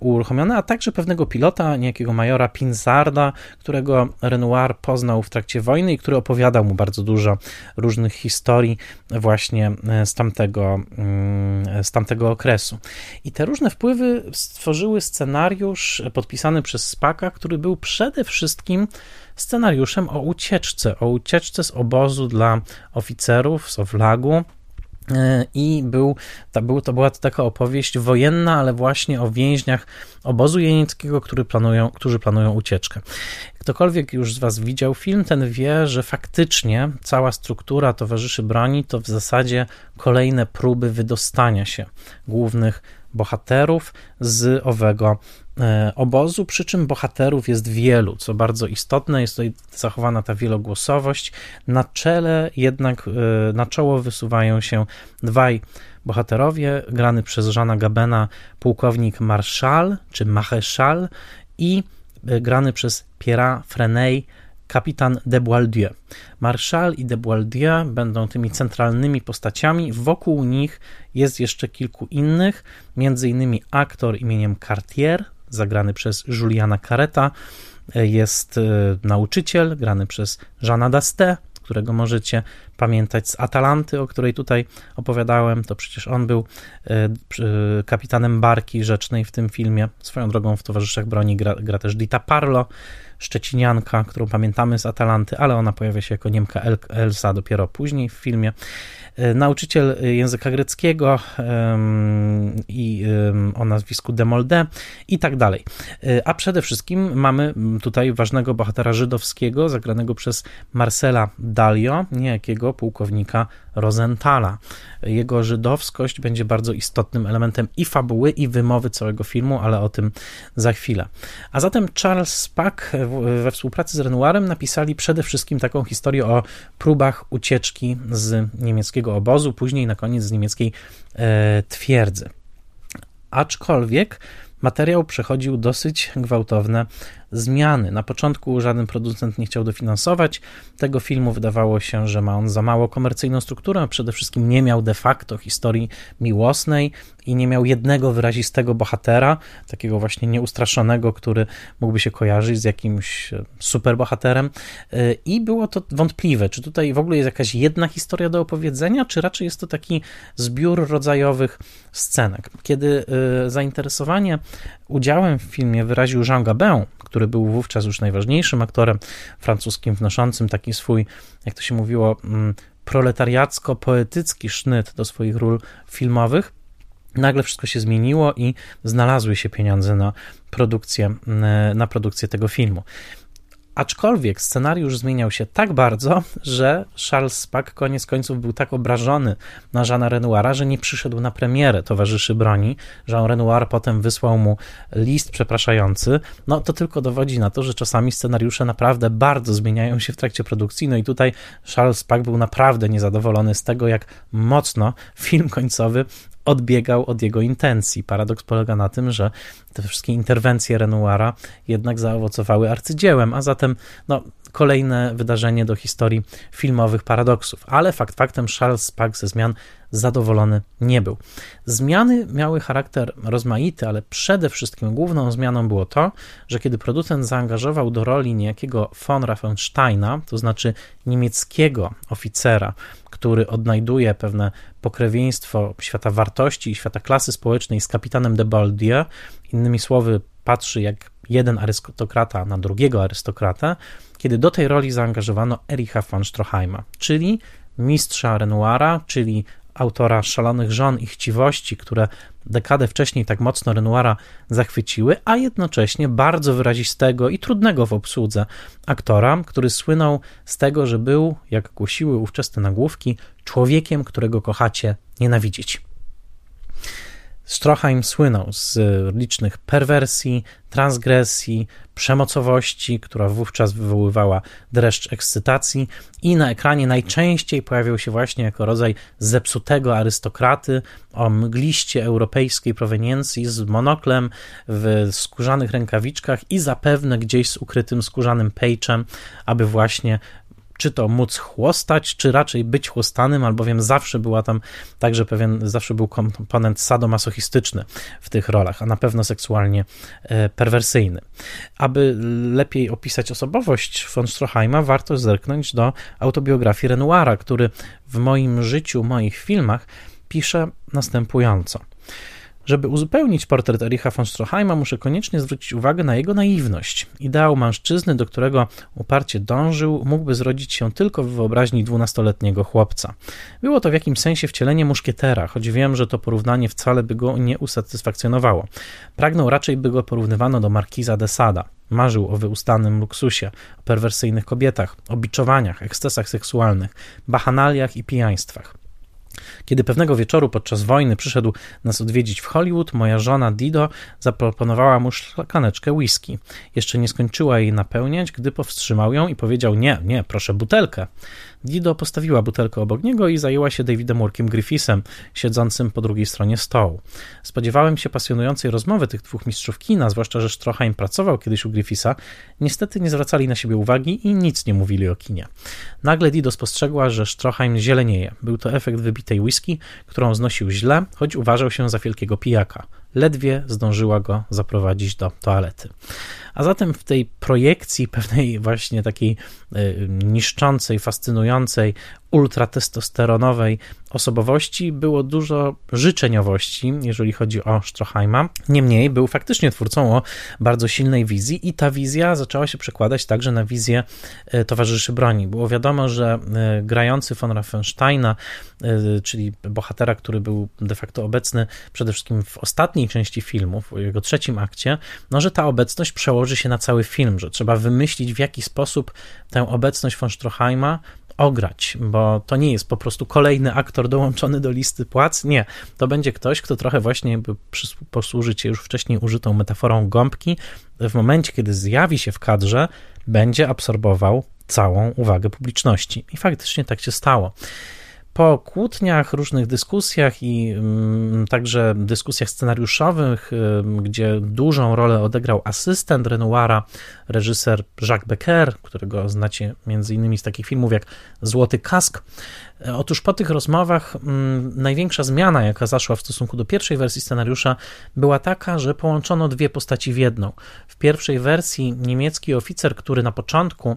A: uruchomione, a także pewnego pilota, niejakiego majora Pinzarda, którego Renoir poznał w trakcie wojny i który opowiadał mu bardzo dużo różnych historii właśnie z tamtego, mm, z tamtego okresu. I te różne wpływy stworzyły scenariusz podpisany przez Spaka, który był przede wszystkim scenariuszem o ucieczce, o ucieczce z obozu dla oficerów z Owlagu, e, i był, to, był, to była to taka opowieść wojenna, ale właśnie o więźniach obozu jenieckiego, który planują, którzy planują ucieczkę. Ktokolwiek już z Was widział film, ten wie, że faktycznie cała struktura towarzyszy broni to w zasadzie kolejne próby wydostania się głównych bohaterów z owego e, obozu, przy czym bohaterów jest wielu, co bardzo istotne, jest tutaj zachowana ta wielogłosowość. Na czele jednak, e, na czoło wysuwają się dwaj bohaterowie, grany przez Żana Gabena, pułkownik Marszal, czy Maréchal i grany przez Pierre Frenay, kapitan de Boieldieu. Marshal i de Boieldieu będą tymi centralnymi postaciami. Wokół nich jest jeszcze kilku innych, innymi aktor imieniem Cartier, zagrany przez Juliana Careta, jest nauczyciel, grany przez Jeana Dasté, którego możecie pamiętać z Atalanty, o której tutaj opowiadałem. To przecież on był e, kapitanem barki rzecznej w tym filmie. Swoją drogą w Towarzyszach Broni gra, gra też Dita Parlo, szczecinianka, którą pamiętamy z Atalanty, ale ona pojawia się jako Niemka El Elsa dopiero później w filmie. E, nauczyciel języka greckiego i o nazwisku Demolde i tak dalej. E, a przede wszystkim mamy tutaj ważnego bohatera żydowskiego, zagranego przez Marcela Dalio, niejakiego pułkownika Rosenthala. Jego żydowskość będzie bardzo istotnym elementem i fabuły, i wymowy całego filmu, ale o tym za chwilę. A zatem Charles Spack we współpracy z Renoirem napisali przede wszystkim taką historię o próbach ucieczki z niemieckiego obozu, później na koniec z niemieckiej e, twierdzy. Aczkolwiek materiał przechodził dosyć gwałtowne zmiany. Na początku żaden producent nie chciał dofinansować tego filmu. Wydawało się, że ma on za mało komercyjną strukturę, a przede wszystkim nie miał de facto historii miłosnej i nie miał jednego wyrazistego bohatera, takiego właśnie nieustraszonego, który mógłby się kojarzyć z jakimś superbohaterem. I było to wątpliwe, czy tutaj w ogóle jest jakaś jedna historia do opowiedzenia, czy raczej jest to taki zbiór rodzajowych scenek. Kiedy y, zainteresowanie udziałem w filmie wyraził Jean Gabin, który był wówczas już najważniejszym aktorem francuskim, wnoszącym taki swój, jak to się mówiło, mm, proletariacko-poetycki sznyt do swoich ról filmowych. Nagle wszystko się zmieniło i znalazły się pieniądze na produkcję, mm, na produkcję tego filmu. Aczkolwiek scenariusz zmieniał się tak bardzo, że Charles Spack koniec końców był tak obrażony na Jeana Renoira, że nie przyszedł na premierę Towarzyszy Broni. Jean Renoir potem wysłał mu list przepraszający. No to tylko dowodzi na to, że czasami scenariusze naprawdę bardzo zmieniają się w trakcie produkcji. No i tutaj Charles Spack był naprawdę niezadowolony z tego, jak mocno film końcowy odbiegał od jego intencji. Paradoks polega na tym, że te wszystkie interwencje Renoira jednak zaowocowały arcydziełem, a zatem no, kolejne wydarzenie do historii filmowych paradoksów. Ale fakt faktem Charles Spack ze zmian zadowolony nie był. Zmiany miały charakter rozmaity, ale przede wszystkim główną zmianą było to, że kiedy producent zaangażował do roli niejakiego von Raffensteina, to znaczy niemieckiego oficera, który odnajduje pewne pokrewieństwo świata wartości i świata klasy społecznej z kapitanem de Baldier, innymi słowy, patrzy jak jeden arystokrata na drugiego arystokratę, kiedy do tej roli zaangażowano Ericha von Stroheima, czyli mistrza Renoira, czyli autora Szalonych Żon i Chciwości, które dekadę wcześniej tak mocno Renoira zachwyciły, a jednocześnie bardzo wyrazistego i trudnego w obsłudze aktora, który słynął z tego, że był, jak głosiły ówczesne nagłówki, człowiekiem, którego kochacie nienawidzić. Stroheim słynął z licznych perwersji, transgresji, przemocowości, która wówczas wywoływała dreszcz ekscytacji, i na ekranie najczęściej pojawiał się właśnie jako rodzaj zepsutego arystokraty o mgliście europejskiej proweniencji z monoklem w skórzanych rękawiczkach i zapewne gdzieś z ukrytym skórzanym pejczem, aby właśnie czy to móc chłostać, czy raczej być chłostanym, albowiem zawsze była tam także pewien, zawsze był komponent sadomasochistyczny w tych rolach, a na pewno seksualnie e, perwersyjny. Aby lepiej opisać osobowość von Stroheima, warto zerknąć do autobiografii Renoira, który w moim życiu, moich filmach pisze następująco – żeby uzupełnić portret Ericha von Stroheima, muszę koniecznie zwrócić uwagę na jego naiwność. Ideał mężczyzny, do którego uparcie dążył, mógłby zrodzić się tylko w wyobraźni dwunastoletniego chłopca. Było to w jakimś sensie wcielenie muszkietera, choć wiem, że to porównanie wcale by go nie usatysfakcjonowało. Pragnął raczej, by go porównywano do markiza de Sada. Marzył o wyustanym luksusie, o perwersyjnych kobietach, o biczowaniach, ekscesach seksualnych, bachanaliach i pijaństwach. Kiedy pewnego wieczoru podczas wojny przyszedł nas odwiedzić w Hollywood, moja żona Dido zaproponowała mu szklakaneczkę whisky. Jeszcze nie skończyła jej napełniać, gdy powstrzymał ją i powiedział: Nie, nie, proszę butelkę. Dido postawiła butelkę obok niego i zajęła się Davidem Workiem Griffithem, siedzącym po drugiej stronie stołu. Spodziewałem się pasjonującej rozmowy tych dwóch mistrzów kina, zwłaszcza, że Stroheim pracował kiedyś u Griffitha. Niestety nie zwracali na siebie uwagi i nic nie mówili o kinie. Nagle Dido spostrzegła, że Stroheim zielenieje. Był to efekt wybitej whisky, którą znosił źle, choć uważał się za wielkiego pijaka. Ledwie zdążyła go zaprowadzić do toalety. A zatem w tej projekcji pewnej właśnie takiej y, niszczącej, fascynującej, ultratestosteronowej osobowości było dużo życzeniowości, jeżeli chodzi o Stroheima. Niemniej był faktycznie twórcą o bardzo silnej wizji i ta wizja zaczęła się przekładać także na wizję y, towarzyszy broni. Było wiadomo, że y, grający von Raffensteina, czyli bohatera, który był de facto obecny przede wszystkim w ostatniej części filmu, w jego trzecim akcie, no że ta obecność przełoży się na cały film, że trzeba wymyślić, w jaki sposób tę obecność von Stroheima ograć, bo to nie jest po prostu kolejny aktor dołączony do listy płac. Nie, to będzie ktoś, kto trochę właśnie posłużyć się już wcześniej użytą metaforą gąbki. W momencie, kiedy zjawi się w kadrze, będzie absorbował całą uwagę publiczności. I faktycznie tak się stało po kłótniach, różnych dyskusjach i mm, także dyskusjach scenariuszowych, gdzie dużą rolę odegrał asystent Renoira, reżyser Jacques Becker, którego znacie między innymi z takich filmów jak Złoty Kask, Otóż po tych rozmowach mm, największa zmiana, jaka zaszła w stosunku do pierwszej wersji scenariusza, była taka, że połączono dwie postaci w jedną. W pierwszej wersji niemiecki oficer, który na początku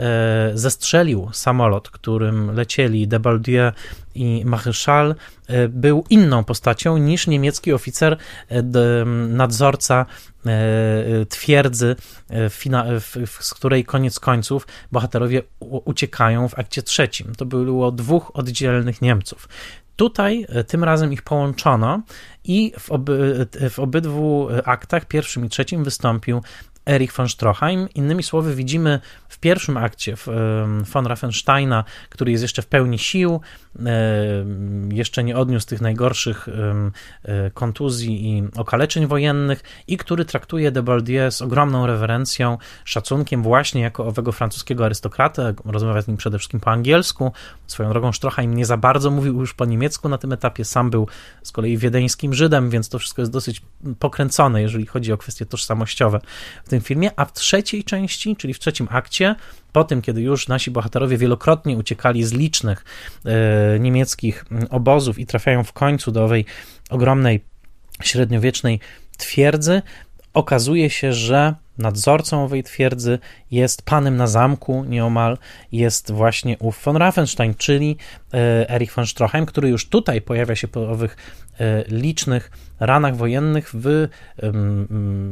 A: e, zestrzelił samolot, którym lecieli Debaldieu i Maréchal, e, był inną postacią niż niemiecki oficer, e, nadzorca E, twierdzy, z której koniec końców bohaterowie uciekają w akcie trzecim. To było dwóch oddzielnych Niemców. Tutaj tym razem ich połączono i w, oby, w obydwu aktach, pierwszym i trzecim, wystąpił Erich von Stroheim. Innymi słowy, widzimy w pierwszym akcie von Raffensteina, który jest jeszcze w pełni sił, jeszcze nie odniósł tych najgorszych e, kontuzji i okaleczeń wojennych i który traktuje Debaldier z ogromną rewerencją, szacunkiem właśnie jako owego francuskiego arystokratę, rozmawia z nim przede wszystkim po angielsku, swoją drogą Stroheim nie za bardzo mówił już po niemiecku na tym etapie, sam był z kolei wiedeńskim Żydem, więc to wszystko jest dosyć pokręcone, jeżeli chodzi o kwestie tożsamościowe tym filmie, a w trzeciej części, czyli w trzecim akcie, po tym, kiedy już nasi bohaterowie wielokrotnie uciekali z licznych e, niemieckich obozów i trafiają w końcu do owej ogromnej średniowiecznej twierdzy, okazuje się, że nadzorcą owej twierdzy jest panem na zamku nieomal, jest właśnie ów von Raffenstein, czyli e, Erich von Stroheim, który już tutaj pojawia się po owych e, licznych ranach wojennych w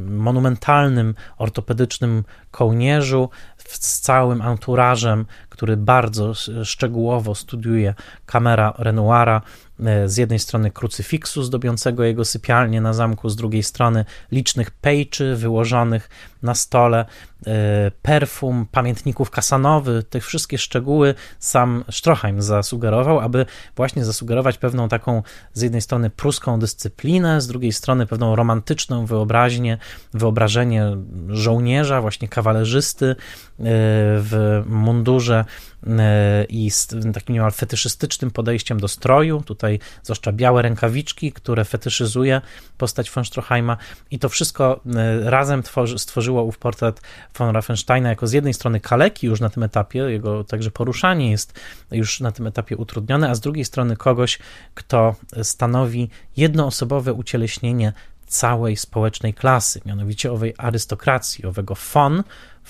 A: monumentalnym ortopedycznym kołnierzu z całym anturażem, który bardzo szczegółowo studiuje kamera Renoira, e, z jednej strony krucyfiksu zdobiącego jego sypialnię na zamku, z drugiej strony licznych pejczy wyłożonych na stole, e, perfum, pamiętników kasanowy, te wszystkie szczegóły sam Stroheim zasugerował, aby właśnie zasugerować pewną taką z jednej strony pruską dyscyplinę, z drugiej strony pewną romantyczną wyobraźnię, wyobrażenie żołnierza, właśnie kawalerzysty e, w mundurze e, i z takim niemal fetyszystycznym podejściem do stroju. Tutaj zwłaszcza białe rękawiczki, które fetyszyzuje postać von Stroheima i to wszystko razem tworzy, stworzyło stworzyło ów portret von Raffensteina jako z jednej strony kaleki już na tym etapie, jego także poruszanie jest już na tym etapie utrudnione, a z drugiej strony kogoś, kto stanowi jednoosobowe ucieleśnienie całej społecznej klasy, mianowicie owej arystokracji, owego von,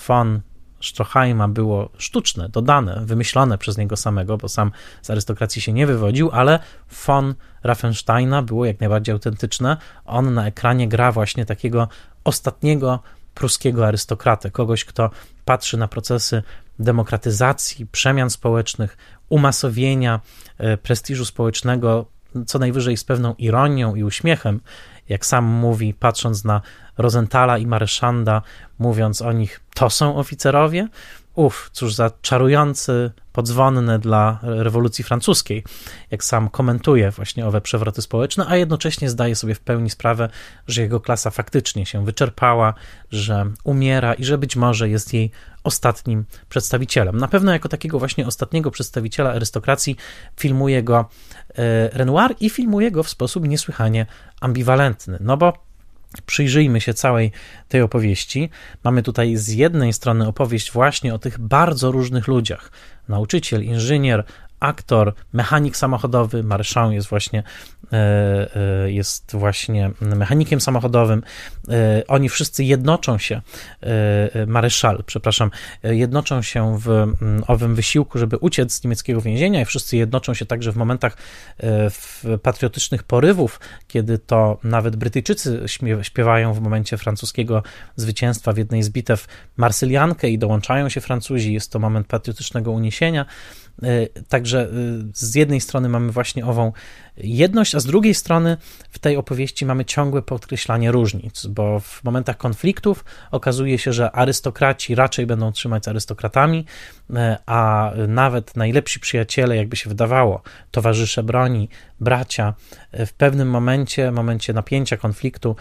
A: von Stroheima było sztuczne, dodane, wymyślone przez niego samego, bo sam z arystokracji się nie wywodził, ale von Raffensteina było jak najbardziej autentyczne. On na ekranie gra właśnie takiego ostatniego pruskiego arystokratę, kogoś, kto patrzy na procesy demokratyzacji, przemian społecznych, umasowienia e, prestiżu społecznego, co najwyżej z pewną ironią i uśmiechem, jak sam mówi, patrząc na Rosenthala i Mareszanda, mówiąc o nich, to są oficerowie. Uf, cóż za czarujący podzwonne dla rewolucji francuskiej, jak sam komentuje właśnie owe przewroty społeczne, a jednocześnie zdaje sobie w pełni sprawę, że jego klasa faktycznie się wyczerpała, że umiera i że być może jest jej ostatnim przedstawicielem. Na pewno jako takiego właśnie ostatniego przedstawiciela arystokracji filmuje go e, Renoir i filmuje go w sposób niesłychanie ambiwalentny, no bo Przyjrzyjmy się całej tej opowieści. Mamy tutaj z jednej strony opowieść właśnie o tych bardzo różnych ludziach: nauczyciel, inżynier, aktor, mechanik samochodowy, Marszał jest właśnie, e, e, jest właśnie mechanikiem samochodowym. E, oni wszyscy jednoczą się, Maryszal, przepraszam, jednoczą się w mm, owym wysiłku, żeby uciec z niemieckiego więzienia i wszyscy jednoczą się także w momentach patriotycznych porywów, kiedy to nawet Brytyjczycy śpiewają w momencie francuskiego zwycięstwa w jednej z bitew Marsyliankę i dołączają się Francuzi. Jest to moment patriotycznego uniesienia. Także że y, z jednej strony mamy właśnie ową jedność, a z drugiej strony w tej opowieści mamy ciągłe podkreślanie różnic, bo w momentach konfliktów okazuje się, że arystokraci raczej będą trzymać z arystokratami, e, a nawet najlepsi przyjaciele, jakby się wydawało, towarzysze broni, bracia, e, w pewnym momencie, momencie napięcia, konfliktu,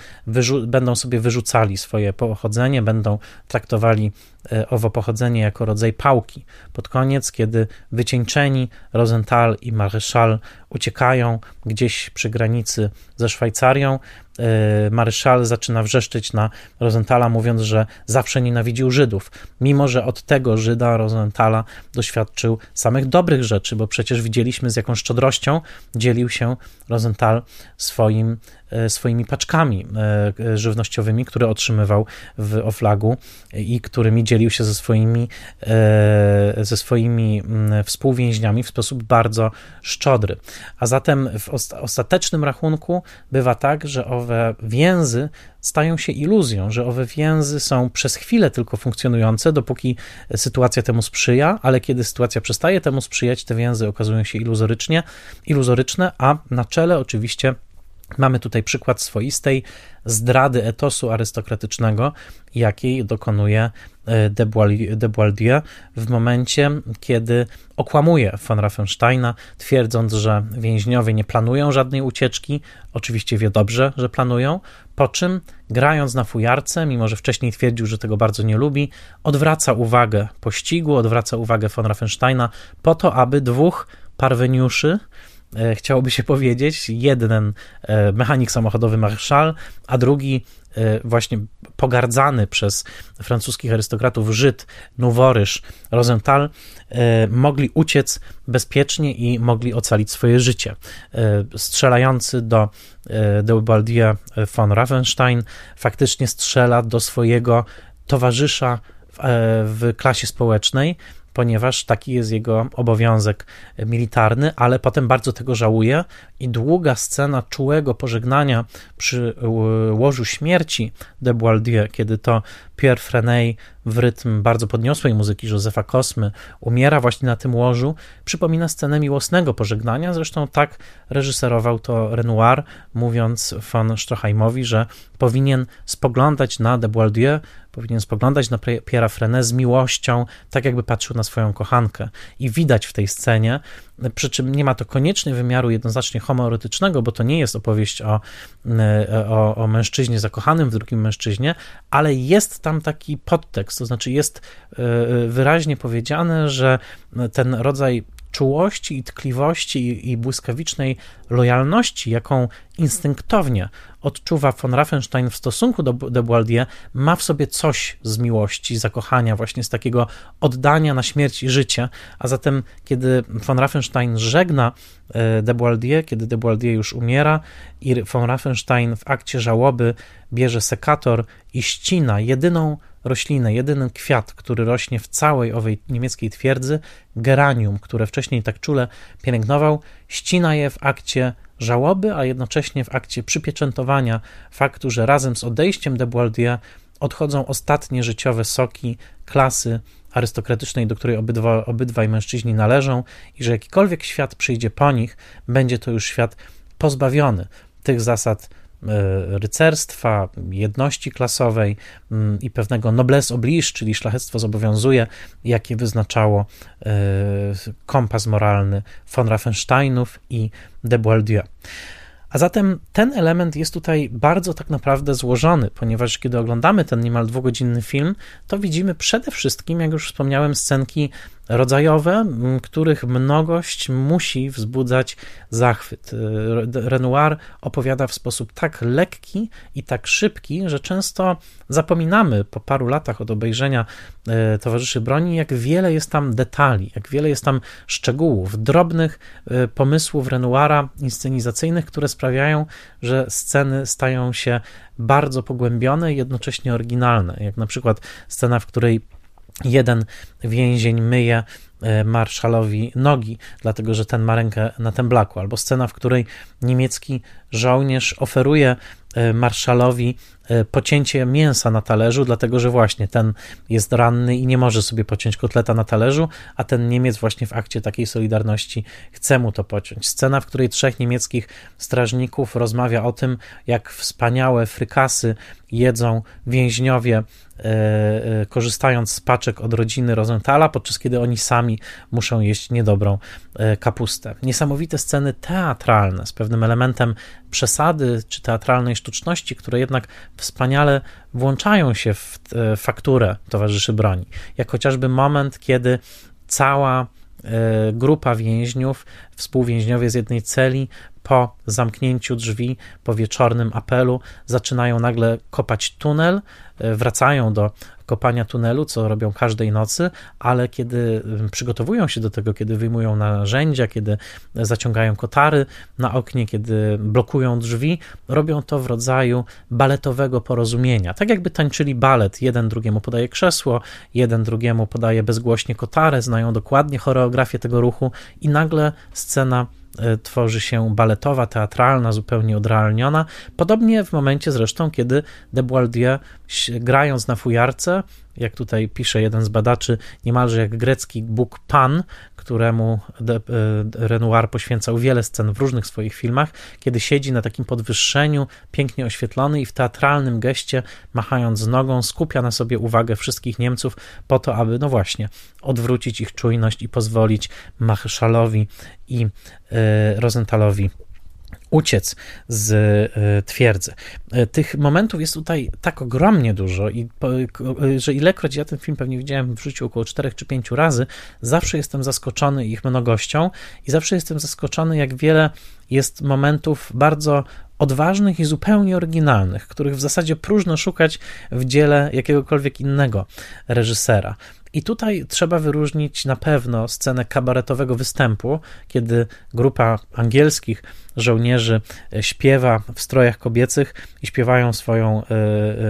A: będą sobie wyrzucali swoje pochodzenie, będą traktowali e, owo pochodzenie jako rodzaj pałki. Pod koniec, kiedy wycieńczeni Rosenthal i Maréchal uciekają gdzieś przy granicy ze Szwajcarią. E, Maryszal zaczyna wrzeszczeć na Rosenthala, mówiąc, że zawsze nienawidził Żydów, mimo że od tego Żyda Rosenthala doświadczył samych dobrych rzeczy, bo przecież widzieliśmy z jaką szczodrością dzielił się Rosenthal swoim, e, swoimi paczkami e, żywnościowymi, które otrzymywał w Oflagu i którymi dzielił się ze swoimi, ze swoimi mm, współwięźniami w sposób bardzo szczodry. A zatem w ostatecznym rachunku bywa tak, że owe więzy stają się iluzją, że owe więzy są przez chwilę tylko funkcjonujące, dopóki sytuacja temu sprzyja, ale kiedy sytuacja przestaje temu sprzyjać, te więzy okazują się iluzorycznie, iluzoryczne, a na czele oczywiście Mamy tutaj przykład swoistej zdrady etosu arystokratycznego, jakiej dokonuje e, de Boieldieu w momencie, kiedy okłamuje von Raffensteina, twierdząc, że więźniowie nie planują żadnej ucieczki, oczywiście wie dobrze, że planują, po czym grając na fujarce, mimo że wcześniej twierdził, że tego bardzo nie lubi, odwraca uwagę pościgu, odwraca uwagę von Raffensteina po to, aby dwóch parweniuszy, chciałoby się powiedzieć. Jeden e, mechanik samochodowy Marszal, a drugi e, właśnie pogardzany przez francuskich arystokratów Żyd, Nouworyż, Rosenthal, mogli uciec bezpiecznie i mogli ocalić swoje życie. Strzelający do Deobaldia von Ravenstein faktycznie strzela do swojego towarzysza w klasie społecznej, ponieważ taki jest jego obowiązek militarny, ale potem bardzo tego żałuje i długa scena czułego pożegnania przy łożu śmierci de Boieldieu, kiedy to Pierre Frenay w rytm bardzo podniosłej muzyki Józefa Kosmy umiera właśnie na tym łożu, przypomina scenę miłosnego pożegnania, zresztą tak reżyserował to Renoir, mówiąc von Stroheimowi, że powinien spoglądać na de Boieldieu, powinien spoglądać na Pierre'a Frenet z miłością, tak jakby patrzył na swoją kochankę. I widać w tej scenie, przy czym nie ma to koniecznie wymiaru jednoznacznie homoerotycznego, bo to nie jest opowieść o, e, o, o mężczyźnie zakochanym w drugim mężczyźnie, ale jest tam taki podtekst, to znaczy jest e, e, wyraźnie powiedziane, że ten rodzaj czułości i tkliwości i błyskawicznej lojalności, jaką instynktownie odczuwa von Raffenstein w stosunku do de Boieldieu, ma w sobie coś z miłości, zakochania, właśnie z takiego oddania na śmierć i życie. A zatem, kiedy von Raffenstein żegna e, de Boieldieu, kiedy de Boieldieu już umiera i von Raffenstein w akcie żałoby bierze sekator i ścina jedyną roślinę, jedyny kwiat, który rośnie w całej owej niemieckiej twierdzy, geranium, które wcześniej tak czule pielęgnował, ścina je w akcie żałoby, a jednocześnie w akcie przypieczętowania faktu, że razem z odejściem de Boieldieu odchodzą ostatnie życiowe soki klasy arystokratycznej, do której obydwa, obydwaj mężczyźni należą i że jakikolwiek świat przyjdzie po nich, będzie to już świat pozbawiony tych zasad rycerstwa, jedności klasowej mm, i pewnego noblesse oblige, czyli szlachectwo zobowiązuje, jakie wyznaczało kompas moralny von Raffensteinów i de Boieldieu. A zatem ten element jest tutaj bardzo tak naprawdę złożony, ponieważ kiedy oglądamy ten niemal dwugodzinny film, to widzimy przede wszystkim, jak już wspomniałem, scenki rodzajowe, których mnogość musi wzbudzać zachwyt. Renoir opowiada w sposób tak lekki i tak szybki, że często zapominamy po paru latach od obejrzenia e, Towarzyszy Broni, jak wiele jest tam detali, jak wiele jest tam szczegółów, drobnych e, pomysłów Renoira inscenizacyjnych, które sprawiają, że sceny stają się bardzo pogłębione i jednocześnie oryginalne. Jak na przykład scena, w której jeden więzień myje e, marszalowi nogi, dlatego że ten ma rękę na temblaku, albo scena, w której niemiecki żołnierz oferuje e, marszalowi e, pocięcie mięsa na talerzu, dlatego że właśnie ten jest ranny i nie może sobie pociąć kotleta na talerzu, a ten Niemiec właśnie w akcie takiej solidarności chce mu to pociąć. Scena, w której trzech niemieckich strażników rozmawia o tym, jak wspaniałe frykasy jedzą więźniowie E, e, korzystając z paczek od rodziny Rosenthala, podczas kiedy oni sami muszą jeść niedobrą e, kapustę. Niesamowite sceny teatralne z pewnym elementem przesady czy teatralnej sztuczności, które jednak wspaniale włączają się w fakturę towarzyszy broni. Jak chociażby moment, kiedy cała grupa więźniów, współwięźniowie z jednej celi, po zamknięciu drzwi, po wieczornym apelu, zaczynają nagle kopać tunel, e, wracają do kopania tunelu, co robią każdej nocy, ale kiedy przygotowują się do tego, kiedy wyjmują narzędzia, kiedy zaciągają kotary na oknie, kiedy blokują drzwi, robią to w rodzaju baletowego porozumienia. Tak jakby tańczyli balet, jeden drugiemu podaje krzesło, jeden drugiemu podaje bezgłośnie kotarę, znają dokładnie choreografię tego ruchu i nagle scena tworzy się baletowa, teatralna, zupełnie odrealniona. Podobnie w momencie zresztą, kiedy de Boieldieu grając na fujarce, jak tutaj pisze jeden z badaczy, niemalże jak grecki Bóg Pan, któremu e, Renoir poświęcał wiele scen w różnych swoich filmach, kiedy siedzi na takim podwyższeniu, pięknie oświetlony i w teatralnym geście, machając nogą, skupia na sobie uwagę wszystkich Niemców po to, aby, no właśnie, odwrócić ich czujność i pozwolić Marszalowi i e, Rosenthalowi uciec z e, twierdzy. E, tych momentów jest tutaj tak ogromnie dużo, i że ilekroć ja ten film pewnie widziałem w życiu około 4 czy 5 razy, zawsze jestem zaskoczony ich mnogością i zawsze jestem zaskoczony, jak wiele jest momentów bardzo odważnych i zupełnie oryginalnych, których w zasadzie próżno szukać w dziele jakiegokolwiek innego reżysera. I tutaj trzeba wyróżnić na pewno scenę kabaretowego występu, kiedy grupa angielskich żołnierzy e, śpiewa w strojach kobiecych i śpiewają swoją e,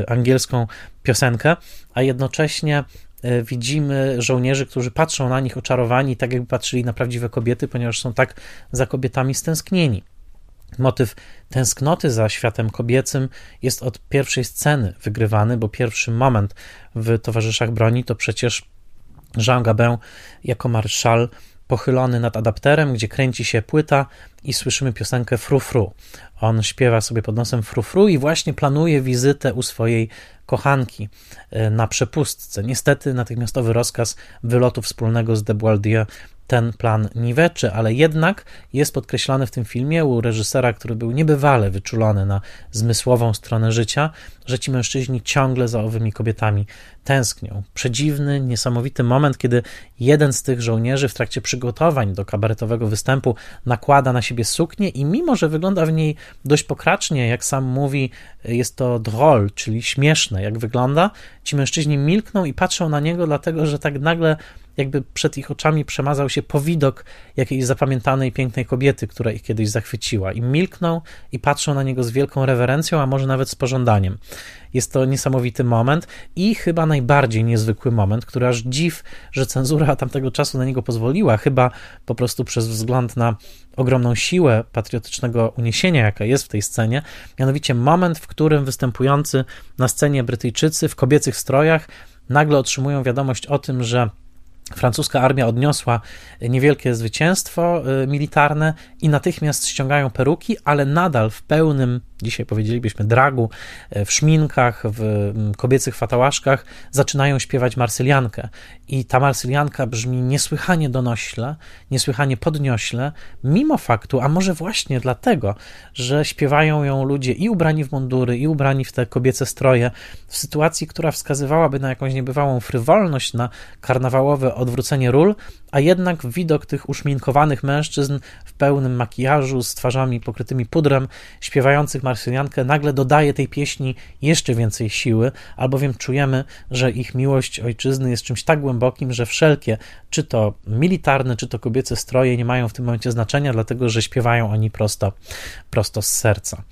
A: e, angielską piosenkę, a jednocześnie widzimy żołnierzy, którzy patrzą na nich oczarowani, tak jakby patrzyli na prawdziwe kobiety, ponieważ są tak za kobietami stęsknieni. Motyw tęsknoty za światem kobiecym jest od pierwszej sceny wygrywany, bo pierwszy moment w Towarzyszach Broni to przecież Jean Gabin jako marszal pochylony nad adapterem, gdzie kręci się płyta i słyszymy piosenkę Fru Fru. On śpiewa sobie pod nosem Fru Fru i właśnie planuje wizytę u swojej kochanki e, na przepustce. Niestety natychmiastowy rozkaz wylotu wspólnego z de Boieldieu ten plan niweczy, ale jednak jest podkreślane w tym filmie u reżysera, który był niebywale wyczulony na zmysłową stronę życia, że ci mężczyźni ciągle za owymi kobietami tęsknią. Przedziwny, niesamowity moment, kiedy jeden z tych żołnierzy w trakcie przygotowań do kabaretowego występu nakłada na siebie suknię i mimo, że wygląda w niej dość pokracznie, jak sam mówi, jest to droll, czyli śmieszne, jak wygląda, ci mężczyźni milkną i patrzą na niego, dlatego że tak nagle jakby przed ich oczami przemazał się powidok jakiejś zapamiętanej, pięknej kobiety, która ich kiedyś zachwyciła. I milkną i patrzą na niego z wielką rewerencją, a może nawet z pożądaniem. Jest to niesamowity moment i chyba najbardziej niezwykły moment, który aż dziw, że cenzura tamtego czasu na niego pozwoliła, chyba po prostu przez wzgląd na ogromną siłę patriotycznego uniesienia, jaka jest w tej scenie, mianowicie moment, w którym występujący na scenie Brytyjczycy w kobiecych strojach nagle otrzymują wiadomość o tym, że francuska armia odniosła niewielkie zwycięstwo y, militarne i natychmiast ściągają peruki, ale nadal w pełnym, dzisiaj powiedzielibyśmy, dragu, y, w szminkach, w mm, kobiecych fatałaszkach zaczynają śpiewać marsyliankę. I ta marsylianka brzmi niesłychanie donośle, niesłychanie podniośle, mimo faktu, a może właśnie dlatego, że śpiewają ją ludzie i ubrani w mundury, i ubrani w te kobiece stroje, w sytuacji, która wskazywałaby na jakąś niebywałą frywolność, na karnawałowe odwrócenie ról, a jednak widok tych uszminkowanych mężczyzn w pełnym makijażu, z twarzami pokrytymi pudrem, śpiewających marsyljankę, nagle dodaje tej pieśni jeszcze więcej siły, albowiem czujemy, że ich miłość ojczyzny jest czymś tak głębokim, że wszelkie, czy to militarne, czy to kobiece stroje nie mają w tym momencie znaczenia, dlatego że śpiewają oni prosto, prosto z serca.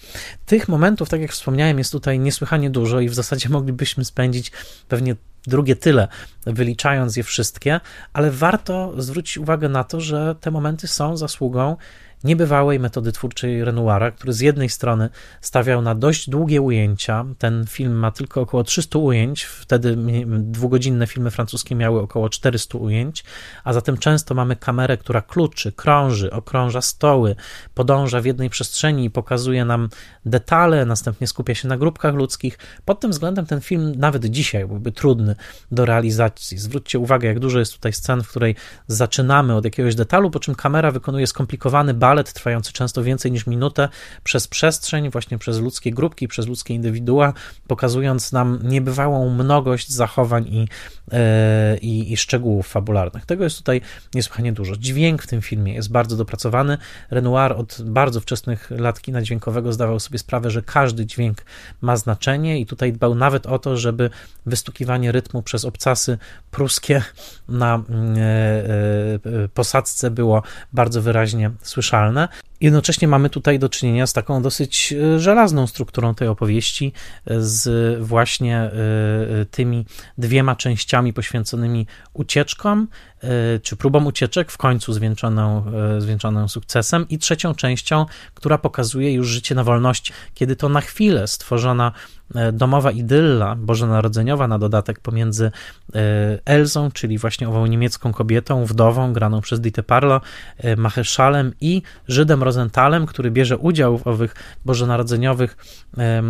A: Tych momentów, tak jak wspomniałem, jest tutaj niesłychanie dużo i w zasadzie moglibyśmy spędzić pewnie drugie tyle, wyliczając je wszystkie, ale warto zwrócić uwagę na to, że te momenty są zasługą niebywałej metody twórczej Renoira, który z jednej strony stawiał na dość długie ujęcia. Ten film ma tylko około 300 ujęć, wtedy dwugodzinne filmy francuskie miały około 400 ujęć, a zatem często mamy kamerę, która kluczy, krąży, okrąża stoły, podąża w jednej przestrzeni i pokazuje nam detale, następnie skupia się na grupkach ludzkich. Pod tym względem ten film nawet dzisiaj byłby trudny do realizacji. Zwróćcie uwagę, jak dużo jest tutaj scen, w której zaczynamy od jakiegoś detalu, po czym kamera wykonuje skomplikowany balet trwający często więcej niż minutę przez przestrzeń, właśnie przez ludzkie grupki, przez ludzkie indywidua, pokazując nam niebywałą mnogość zachowań i, yy, i, i szczegółów fabularnych. Tego jest tutaj niesłychanie dużo. Dźwięk w tym filmie jest bardzo dopracowany. Renoir od bardzo wczesnych lat kina dźwiękowego zdawał sobie sprawę, że każdy dźwięk ma znaczenie i tutaj dbał nawet o to, żeby wystukiwanie rytmu przez obcasy pruskie na yy, posadzce było bardzo wyraźnie słyszalne słyszalne. Jednocześnie mamy tutaj do czynienia z taką dosyć e, żelazną strukturą tej opowieści, e, z właśnie e, tymi dwiema częściami poświęconymi ucieczkom, czy próbom ucieczek, w końcu zwieńczoną, zwieńczoną sukcesem, i trzecią częścią, która pokazuje już życie na wolności, kiedy to na chwilę stworzona domowa idylla bożonarodzeniowa na dodatek pomiędzy Elzą, czyli właśnie ową niemiecką kobietą, wdową, graną przez Dite Parlo, Maherszalem i Żydem Rosenthalem, który bierze udział w owych bożonarodzeniowych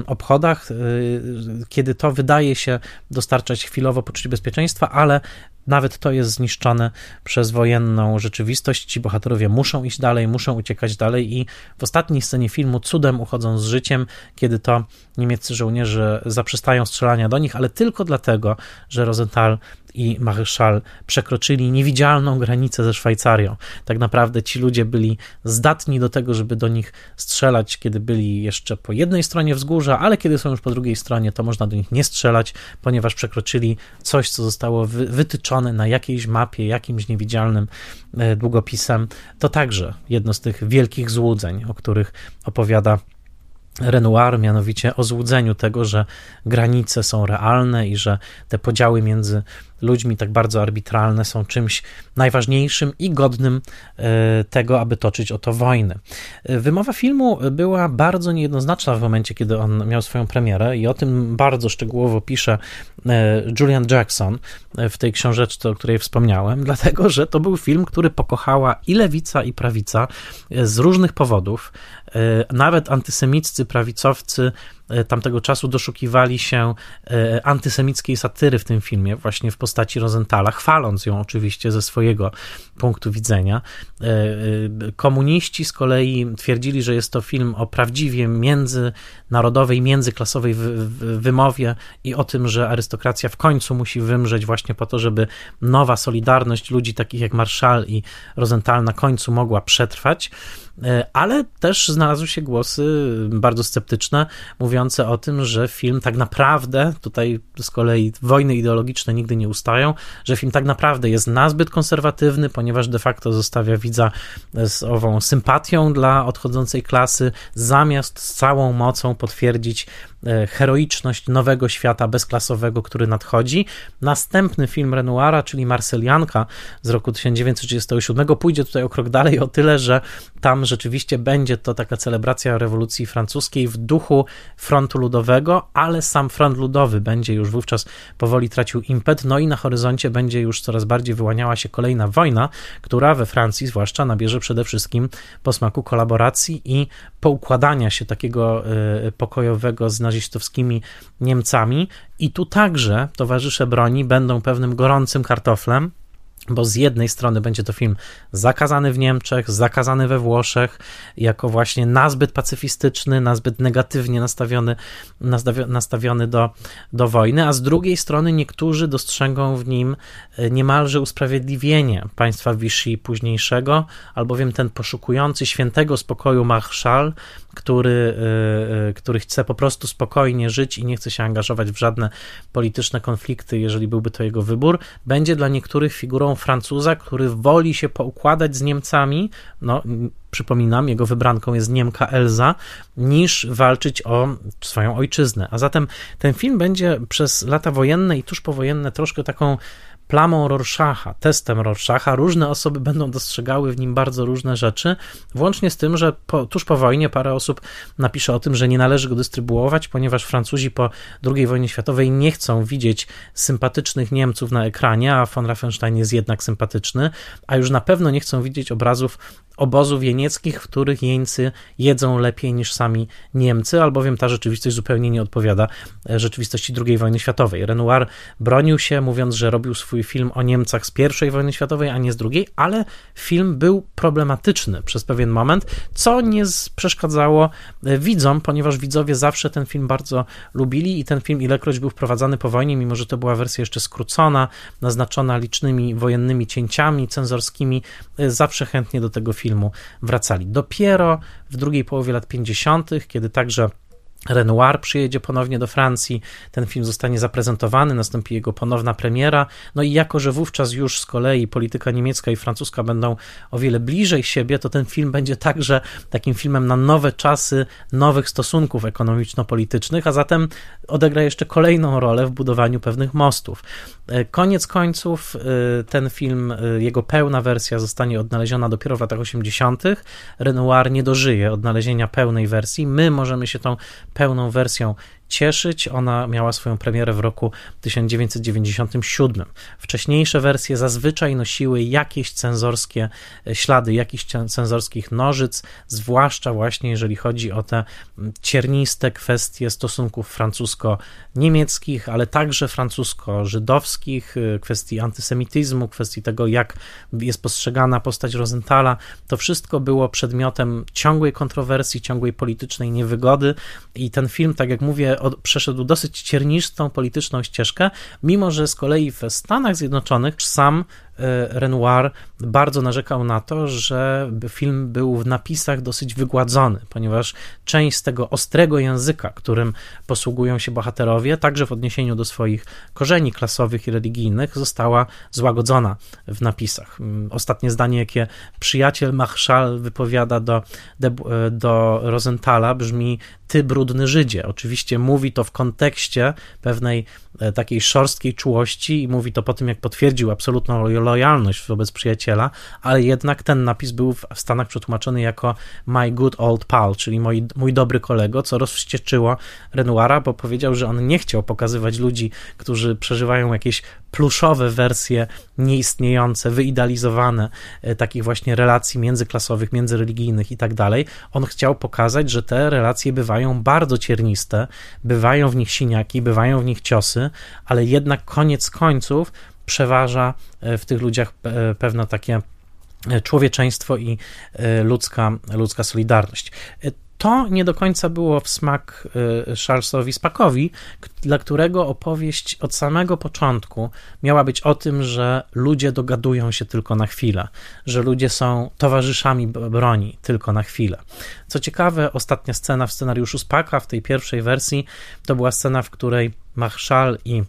A: obchodach, y, kiedy to wydaje się dostarczać chwilowo poczucie bezpieczeństwa, ale nawet to jest zniszczone przez wojenną rzeczywistość. Ci bohaterowie muszą iść dalej, muszą uciekać dalej i w ostatniej scenie filmu cudem uchodzą z życiem, kiedy to niemieccy żołnierze zaprzestają strzelania do nich, ale tylko dlatego, że Rosenthal i Maréchal przekroczyli niewidzialną granicę ze Szwajcarią. Tak naprawdę ci ludzie byli zdatni do tego, żeby do nich strzelać, kiedy byli jeszcze po jednej stronie wzgórza, ale kiedy są już po drugiej stronie, to można do nich nie strzelać, ponieważ przekroczyli coś, co zostało wytyczone na jakiejś mapie, jakimś niewidzialnym e, długopisem. To także jedno z tych wielkich złudzeń, o których opowiada Renoir, mianowicie o złudzeniu tego, że granice są realne i że te podziały między ludźmi tak bardzo arbitralne są czymś najważniejszym i godnym e, tego, aby toczyć o to wojnę. E, wymowa filmu była bardzo niejednoznaczna w momencie, kiedy on miał swoją premierę i o tym bardzo szczegółowo pisze e, Julian Jackson w tej książeczce, o której wspomniałem, dlatego, że to był film, który pokochała i lewica, i prawica z różnych powodów. Nawet antysemiccy prawicowcy tamtego czasu doszukiwali się e, antysemickiej satyry w tym filmie, właśnie w postaci Rosenthala, chwaląc ją oczywiście ze swojego punktu widzenia. E, komuniści z kolei twierdzili, że jest to film o prawdziwie międzynarodowej, międzyklasowej wymowie i o tym, że arystokracja w końcu musi wymrzeć właśnie po to, żeby nowa solidarność ludzi takich jak Marszal i Rosenthal na końcu mogła przetrwać. E, ale też znalazły się głosy bardzo sceptyczne, mówiące o tym, że film tak naprawdę, tutaj z kolei wojny ideologiczne nigdy nie ustają, że film tak naprawdę jest nazbyt konserwatywny, ponieważ de facto zostawia widza z ową sympatią dla odchodzącej klasy, zamiast z całą mocą potwierdzić E, heroiczność nowego świata bezklasowego, który nadchodzi. Następny film Renoira, czyli Marselianka z roku 1937, pójdzie tutaj o krok dalej o tyle, że tam rzeczywiście będzie to taka celebracja rewolucji francuskiej w duchu frontu ludowego, ale sam front ludowy będzie już wówczas powoli tracił impet, no i na horyzoncie będzie już coraz bardziej wyłaniała się kolejna wojna, która we Francji zwłaszcza nabierze przede wszystkim posmaku kolaboracji i poukładania się takiego e, pokojowego z nazistowskimi Niemcami. I tu także towarzysze broni będą pewnym gorącym kartoflem, bo z jednej strony będzie to film zakazany w Niemczech, zakazany we Włoszech, jako właśnie nazbyt pacyfistyczny, nazbyt negatywnie nastawiony, nastawiony do, do wojny, a z drugiej strony niektórzy dostrzegą w nim e, niemalże usprawiedliwienie państwa Vichy późniejszego, albowiem ten poszukujący świętego spokoju marszał który, y, y, który chce po prostu spokojnie żyć i nie chce się angażować w żadne polityczne konflikty, jeżeli byłby to jego wybór, będzie dla niektórych figurą Francuza, który woli się poukładać z Niemcami, no przypominam, jego wybranką jest Niemka Elza, niż walczyć o swoją ojczyznę. A zatem ten film będzie przez lata wojenne i tuż powojenne troszkę taką plamą Rorschacha, testem Rorschacha. Różne osoby będą dostrzegały w nim bardzo różne rzeczy, włącznie z tym, że po, tuż po wojnie parę osób napisze o tym, że nie należy go dystrybuować, ponieważ Francuzi po II wojnie światowej nie chcą widzieć sympatycznych Niemców na ekranie, a von Raffenstein jest jednak sympatyczny, a już na pewno nie chcą widzieć obrazów obozów jenieckich, w których jeńcy jedzą lepiej niż sami Niemcy, albowiem ta rzeczywistość zupełnie nie odpowiada e, rzeczywistości II wojny światowej. Renoir bronił się, mówiąc, że robił swój film o Niemcach z I wojny światowej, a nie z II, ale film był problematyczny przez pewien moment, co nie przeszkadzało e, widzom, ponieważ widzowie zawsze ten film bardzo lubili i ten film ilekroć był wprowadzany po wojnie, mimo że to była wersja jeszcze skrócona, naznaczona licznymi wojennymi cięciami cenzorskimi, e, zawsze chętnie do tego filmu filmu wracali. Dopiero w drugiej połowie lat 50., kiedy także Renoir przyjedzie ponownie do Francji, ten film zostanie zaprezentowany, nastąpi jego ponowna premiera. No i jako, że wówczas już z kolei polityka niemiecka i francuska będą o wiele bliżej siebie, to ten film będzie także takim filmem na nowe czasy, nowych stosunków ekonomiczno-politycznych, a zatem odegra jeszcze kolejną rolę w budowaniu pewnych mostów. E, koniec końców e, ten film, e, jego pełna wersja zostanie odnaleziona dopiero w latach 80. Renoir nie dożyje odnalezienia pełnej wersji. My możemy się tą pełną wersją cieszyć. Ona miała swoją premierę w roku 1997. Wcześniejsze wersje zazwyczaj nosiły jakieś cenzorskie e, ślady, jakichś cenzorskich nożyc, zwłaszcza właśnie jeżeli chodzi o te cierniste kwestie stosunków francusko-niemieckich, ale także francusko-żydowskich, e, kwestii antysemityzmu, kwestii tego, jak jest postrzegana postać Rosenthala. To wszystko było przedmiotem ciągłej kontrowersji, ciągłej politycznej niewygody i ten film, tak jak mówię, od, przeszedł dosyć ciernistą polityczną ścieżkę, mimo że z kolei w Stanach Zjednoczonych sam Renoir bardzo narzekał na to, że film był w napisach dosyć wygładzony, ponieważ część z tego ostrego języka, którym posługują się bohaterowie, także w odniesieniu do swoich korzeni klasowych i religijnych, została złagodzona w napisach. Mm, ostatnie zdanie, jakie przyjaciel Marszal wypowiada do, e, do Rosenthala, brzmi: Ty brudny Żydzie. Oczywiście mówi to w kontekście pewnej e, takiej szorstkiej czułości i mówi to po tym, jak potwierdził absolutną lojalność wobec przyjaciela, ale jednak ten napis był w Stanach przetłumaczony jako My Good Old Pal, czyli mój, mój dobry kolego, co rozwścieczyło Renoira, bo powiedział, że on nie chciał pokazywać ludzi, którzy przeżywają jakieś pluszowe wersje nieistniejące, wyidealizowane e, takich właśnie relacji międzyklasowych, międzyreligijnych i tak dalej. On chciał pokazać, że te relacje bywają bardzo cierniste, bywają w nich siniaki, bywają w nich ciosy, ale jednak koniec końców przeważa e, w tych ludziach e, pewne takie e, człowieczeństwo i ludzka, ludzka solidarność. To nie do końca było w smak Charlesowi Spakowi, dla którego opowieść od samego początku miała być o tym, że ludzie dogadują się tylko na chwilę, że ludzie są towarzyszami broni tylko na chwilę. Co ciekawe, ostatnia scena w scenariuszu Spaka, w tej pierwszej wersji, to była scena, w której Marszal i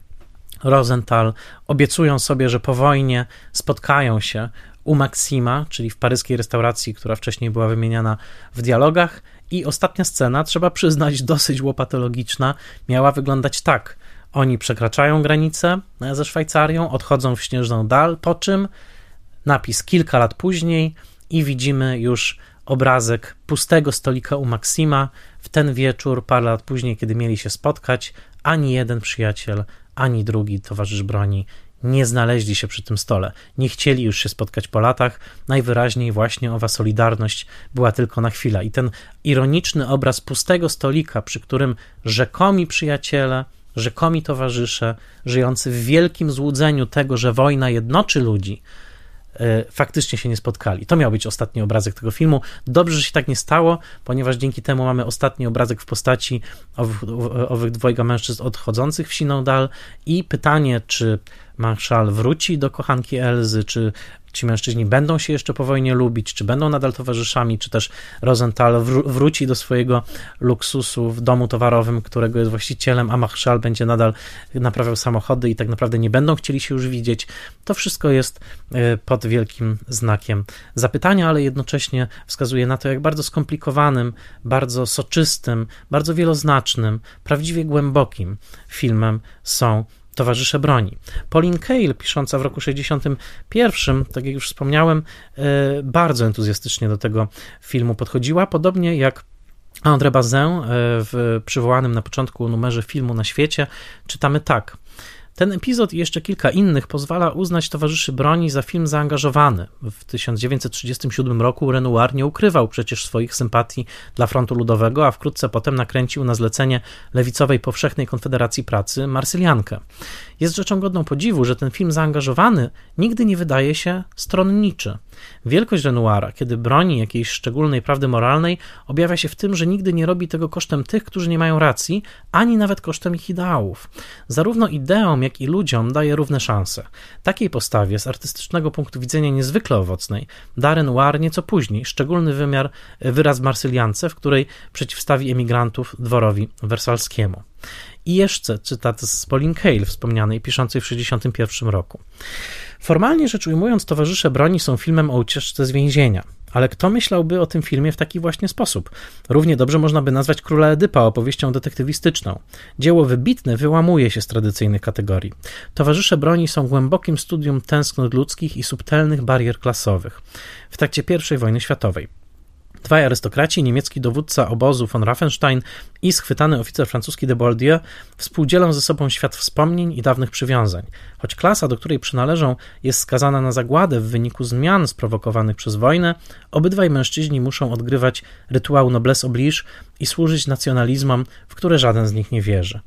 A: Rosenthal obiecują sobie, że po wojnie spotkają się u Maxima, czyli w paryskiej restauracji, która wcześniej była wymieniana w dialogach. I ostatnia scena, trzeba przyznać, dosyć łopatologiczna, miała wyglądać tak. Oni przekraczają granicę ze Szwajcarią, odchodzą w śnieżną dal, po czym napis kilka lat później i widzimy już obrazek pustego stolika u Maksima. W ten wieczór, parę lat później, kiedy mieli się spotkać, ani jeden przyjaciel, ani drugi towarzysz broni nie znaleźli się przy tym stole, nie chcieli już się spotkać po latach, najwyraźniej właśnie owa solidarność była tylko na chwilę. I ten ironiczny obraz pustego stolika, przy którym rzekomi przyjaciele, rzekomi towarzysze, żyjący w wielkim złudzeniu tego, że wojna jednoczy ludzi, faktycznie się nie spotkali. To miał być ostatni obrazek tego filmu. Dobrze, że się tak nie stało, ponieważ dzięki temu mamy ostatni obrazek w postaci owych, owych dwojga mężczyzn odchodzących w siną dal i pytanie, czy Marszal wróci do kochanki Elzy, czy ci mężczyźni będą się jeszcze po wojnie lubić, czy będą nadal towarzyszami, czy też Rosenthal wró- wróci do swojego luksusu w domu towarowym, którego jest właścicielem, a Marszal będzie nadal naprawiał samochody i tak naprawdę nie będą chcieli się już widzieć. To wszystko jest e, pod wielkim znakiem zapytania, ale jednocześnie wskazuje na to, jak bardzo skomplikowanym, bardzo soczystym, bardzo wieloznacznym, prawdziwie głębokim filmem są Towarzysze Broni. Pauline Kael, pisząca w roku 61, tak jak już wspomniałem, e, bardzo entuzjastycznie do tego filmu podchodziła, podobnie jak André Bazin e, w przywołanym na początku numerze filmu na świecie czytamy tak. Ten epizod i jeszcze kilka innych pozwala uznać Towarzyszy Broni za film zaangażowany. W 1937 roku Renoir nie ukrywał przecież swoich sympatii dla Frontu Ludowego, a wkrótce potem nakręcił na zlecenie lewicowej Powszechnej Konfederacji Pracy Marsyliankę. Jest rzeczą godną podziwu, że ten film zaangażowany nigdy nie wydaje się stronniczy. Wielkość Renoira, kiedy broni jakiejś szczególnej prawdy moralnej, objawia się w tym, że nigdy nie robi tego kosztem tych, którzy nie mają racji, ani nawet kosztem ich ideałów. Zarówno ideom, jak i ludziom daje równe szanse. Takiej postawie, z artystycznego punktu widzenia niezwykle owocnej, da Renoir nieco później szczególny wymiar, wyraz Marsyliance, w której przeciwstawi emigrantów dworowi wersalskiemu. I jeszcze cytat z Pauline Kael, wspomnianej, piszącej w 1961 roku. Formalnie rzecz ujmując, Towarzysze Broni są filmem o ucieczce z więzienia. Ale kto myślałby o tym filmie w taki właśnie sposób? Równie dobrze można by nazwać Króla Edypa opowieścią detektywistyczną. Dzieło wybitne wyłamuje się z tradycyjnych kategorii. Towarzysze broni są głębokim studium tęsknot ludzkich i subtelnych barier klasowych. W trakcie I wojny światowej Dwaj arystokraci, niemiecki dowódca obozu von Raffenstein i schwytany oficer francuski de Boldieu współdzielą ze sobą świat wspomnień i dawnych przywiązań. Choć klasa, do której przynależą, jest skazana na zagładę w wyniku zmian sprowokowanych przez wojnę, obydwaj mężczyźni muszą odgrywać rytuał noblesse oblige i służyć nacjonalizmom, w które żaden z nich nie wierzy.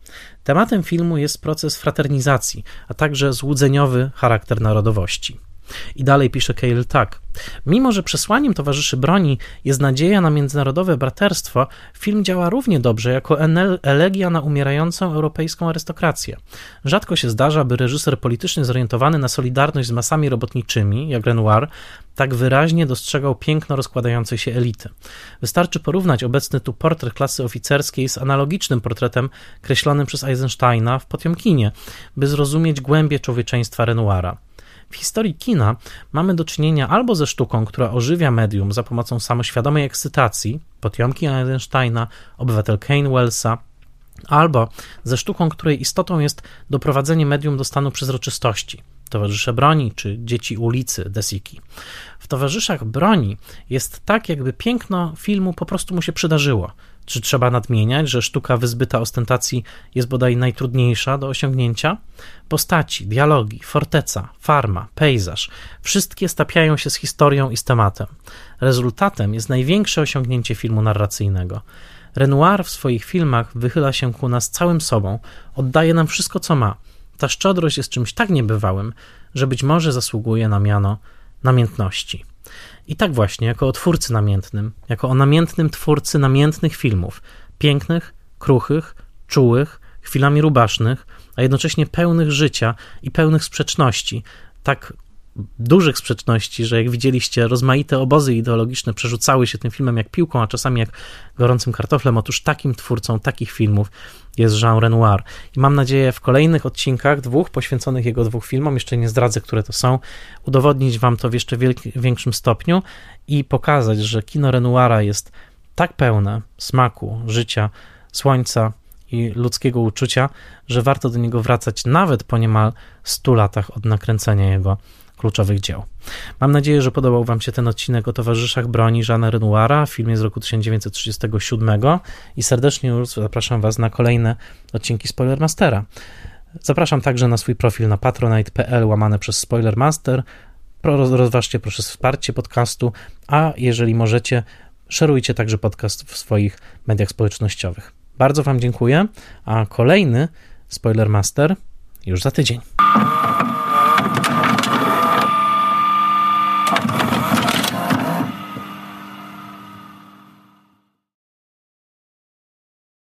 A: Tematem filmu jest proces fraternizacji, a także złudzeniowy charakter narodowości. I dalej pisze Cale tak. Mimo, że przesłaniem towarzyszy broni jest nadzieja na międzynarodowe braterstwo, film działa równie dobrze jako elegia na umierającą europejską arystokrację. Rzadko się zdarza, by reżyser politycznie zorientowany na solidarność z masami robotniczymi, jak Renoir, tak wyraźnie dostrzegał piękno rozkładającej się elity. Wystarczy porównać obecny tu portret klasy oficerskiej z analogicznym portretem kreślonym przez Eisensteina w Potiomkinie, by zrozumieć głębie człowieczeństwa Renoira. W historii kina mamy do czynienia albo ze sztuką, która ożywia medium za pomocą samoświadomej ekscytacji, potiomki Einsteina, obywatel Kane Wellsa, albo ze sztuką, której istotą jest doprowadzenie medium do stanu przezroczystości, towarzysze broni czy dzieci ulicy Desiki. W towarzyszach broni jest tak, jakby piękno filmu po prostu mu się przydarzyło. Czy trzeba nadmieniać, że sztuka wyzbyta ostentacji jest bodaj najtrudniejsza do osiągnięcia? Postaci, dialogi, forteca, farma, pejzaż wszystkie stapiają się z historią i z tematem. Rezultatem jest największe osiągnięcie filmu narracyjnego. Renoir w swoich filmach wychyla się ku nas całym sobą, oddaje nam wszystko, co ma. Ta szczodrość jest czymś tak niebywałym, że być może zasługuje na miano namiętności. I tak właśnie, jako o twórcy namiętnym, jako o namiętnym twórcy namiętnych filmów, pięknych, kruchych, czułych, chwilami rubasznych, a jednocześnie pełnych życia i pełnych sprzeczności, tak dużych sprzeczności, że jak widzieliście, rozmaite obozy ideologiczne przerzucały się tym filmem jak piłką, a czasami jak gorącym kartoflem. Otóż takim twórcą takich filmów jest Jean Renoir. I mam nadzieję w kolejnych odcinkach, dwóch poświęconych jego dwóch filmom, jeszcze nie zdradzę, które to są, udowodnić wam to w jeszcze większym stopniu i pokazać, że kino Renoira jest tak pełne smaku, życia, słońca i ludzkiego uczucia, że warto do niego wracać nawet po niemal 100 latach od nakręcenia jego kluczowych dzieł. Mam nadzieję, że podobał Wam się ten odcinek o towarzyszach broni Jeana Renoira, filmie z roku 1937 i serdecznie już zapraszam Was na kolejne odcinki Spoilermastera. Zapraszam także na swój profil na patronite.pl łamane przez Spoilermaster. Rozważcie proszę wsparcie podcastu, a jeżeli możecie, szerujcie także podcast w swoich mediach społecznościowych. Bardzo Wam dziękuję, a kolejny Spoilermaster już za tydzień.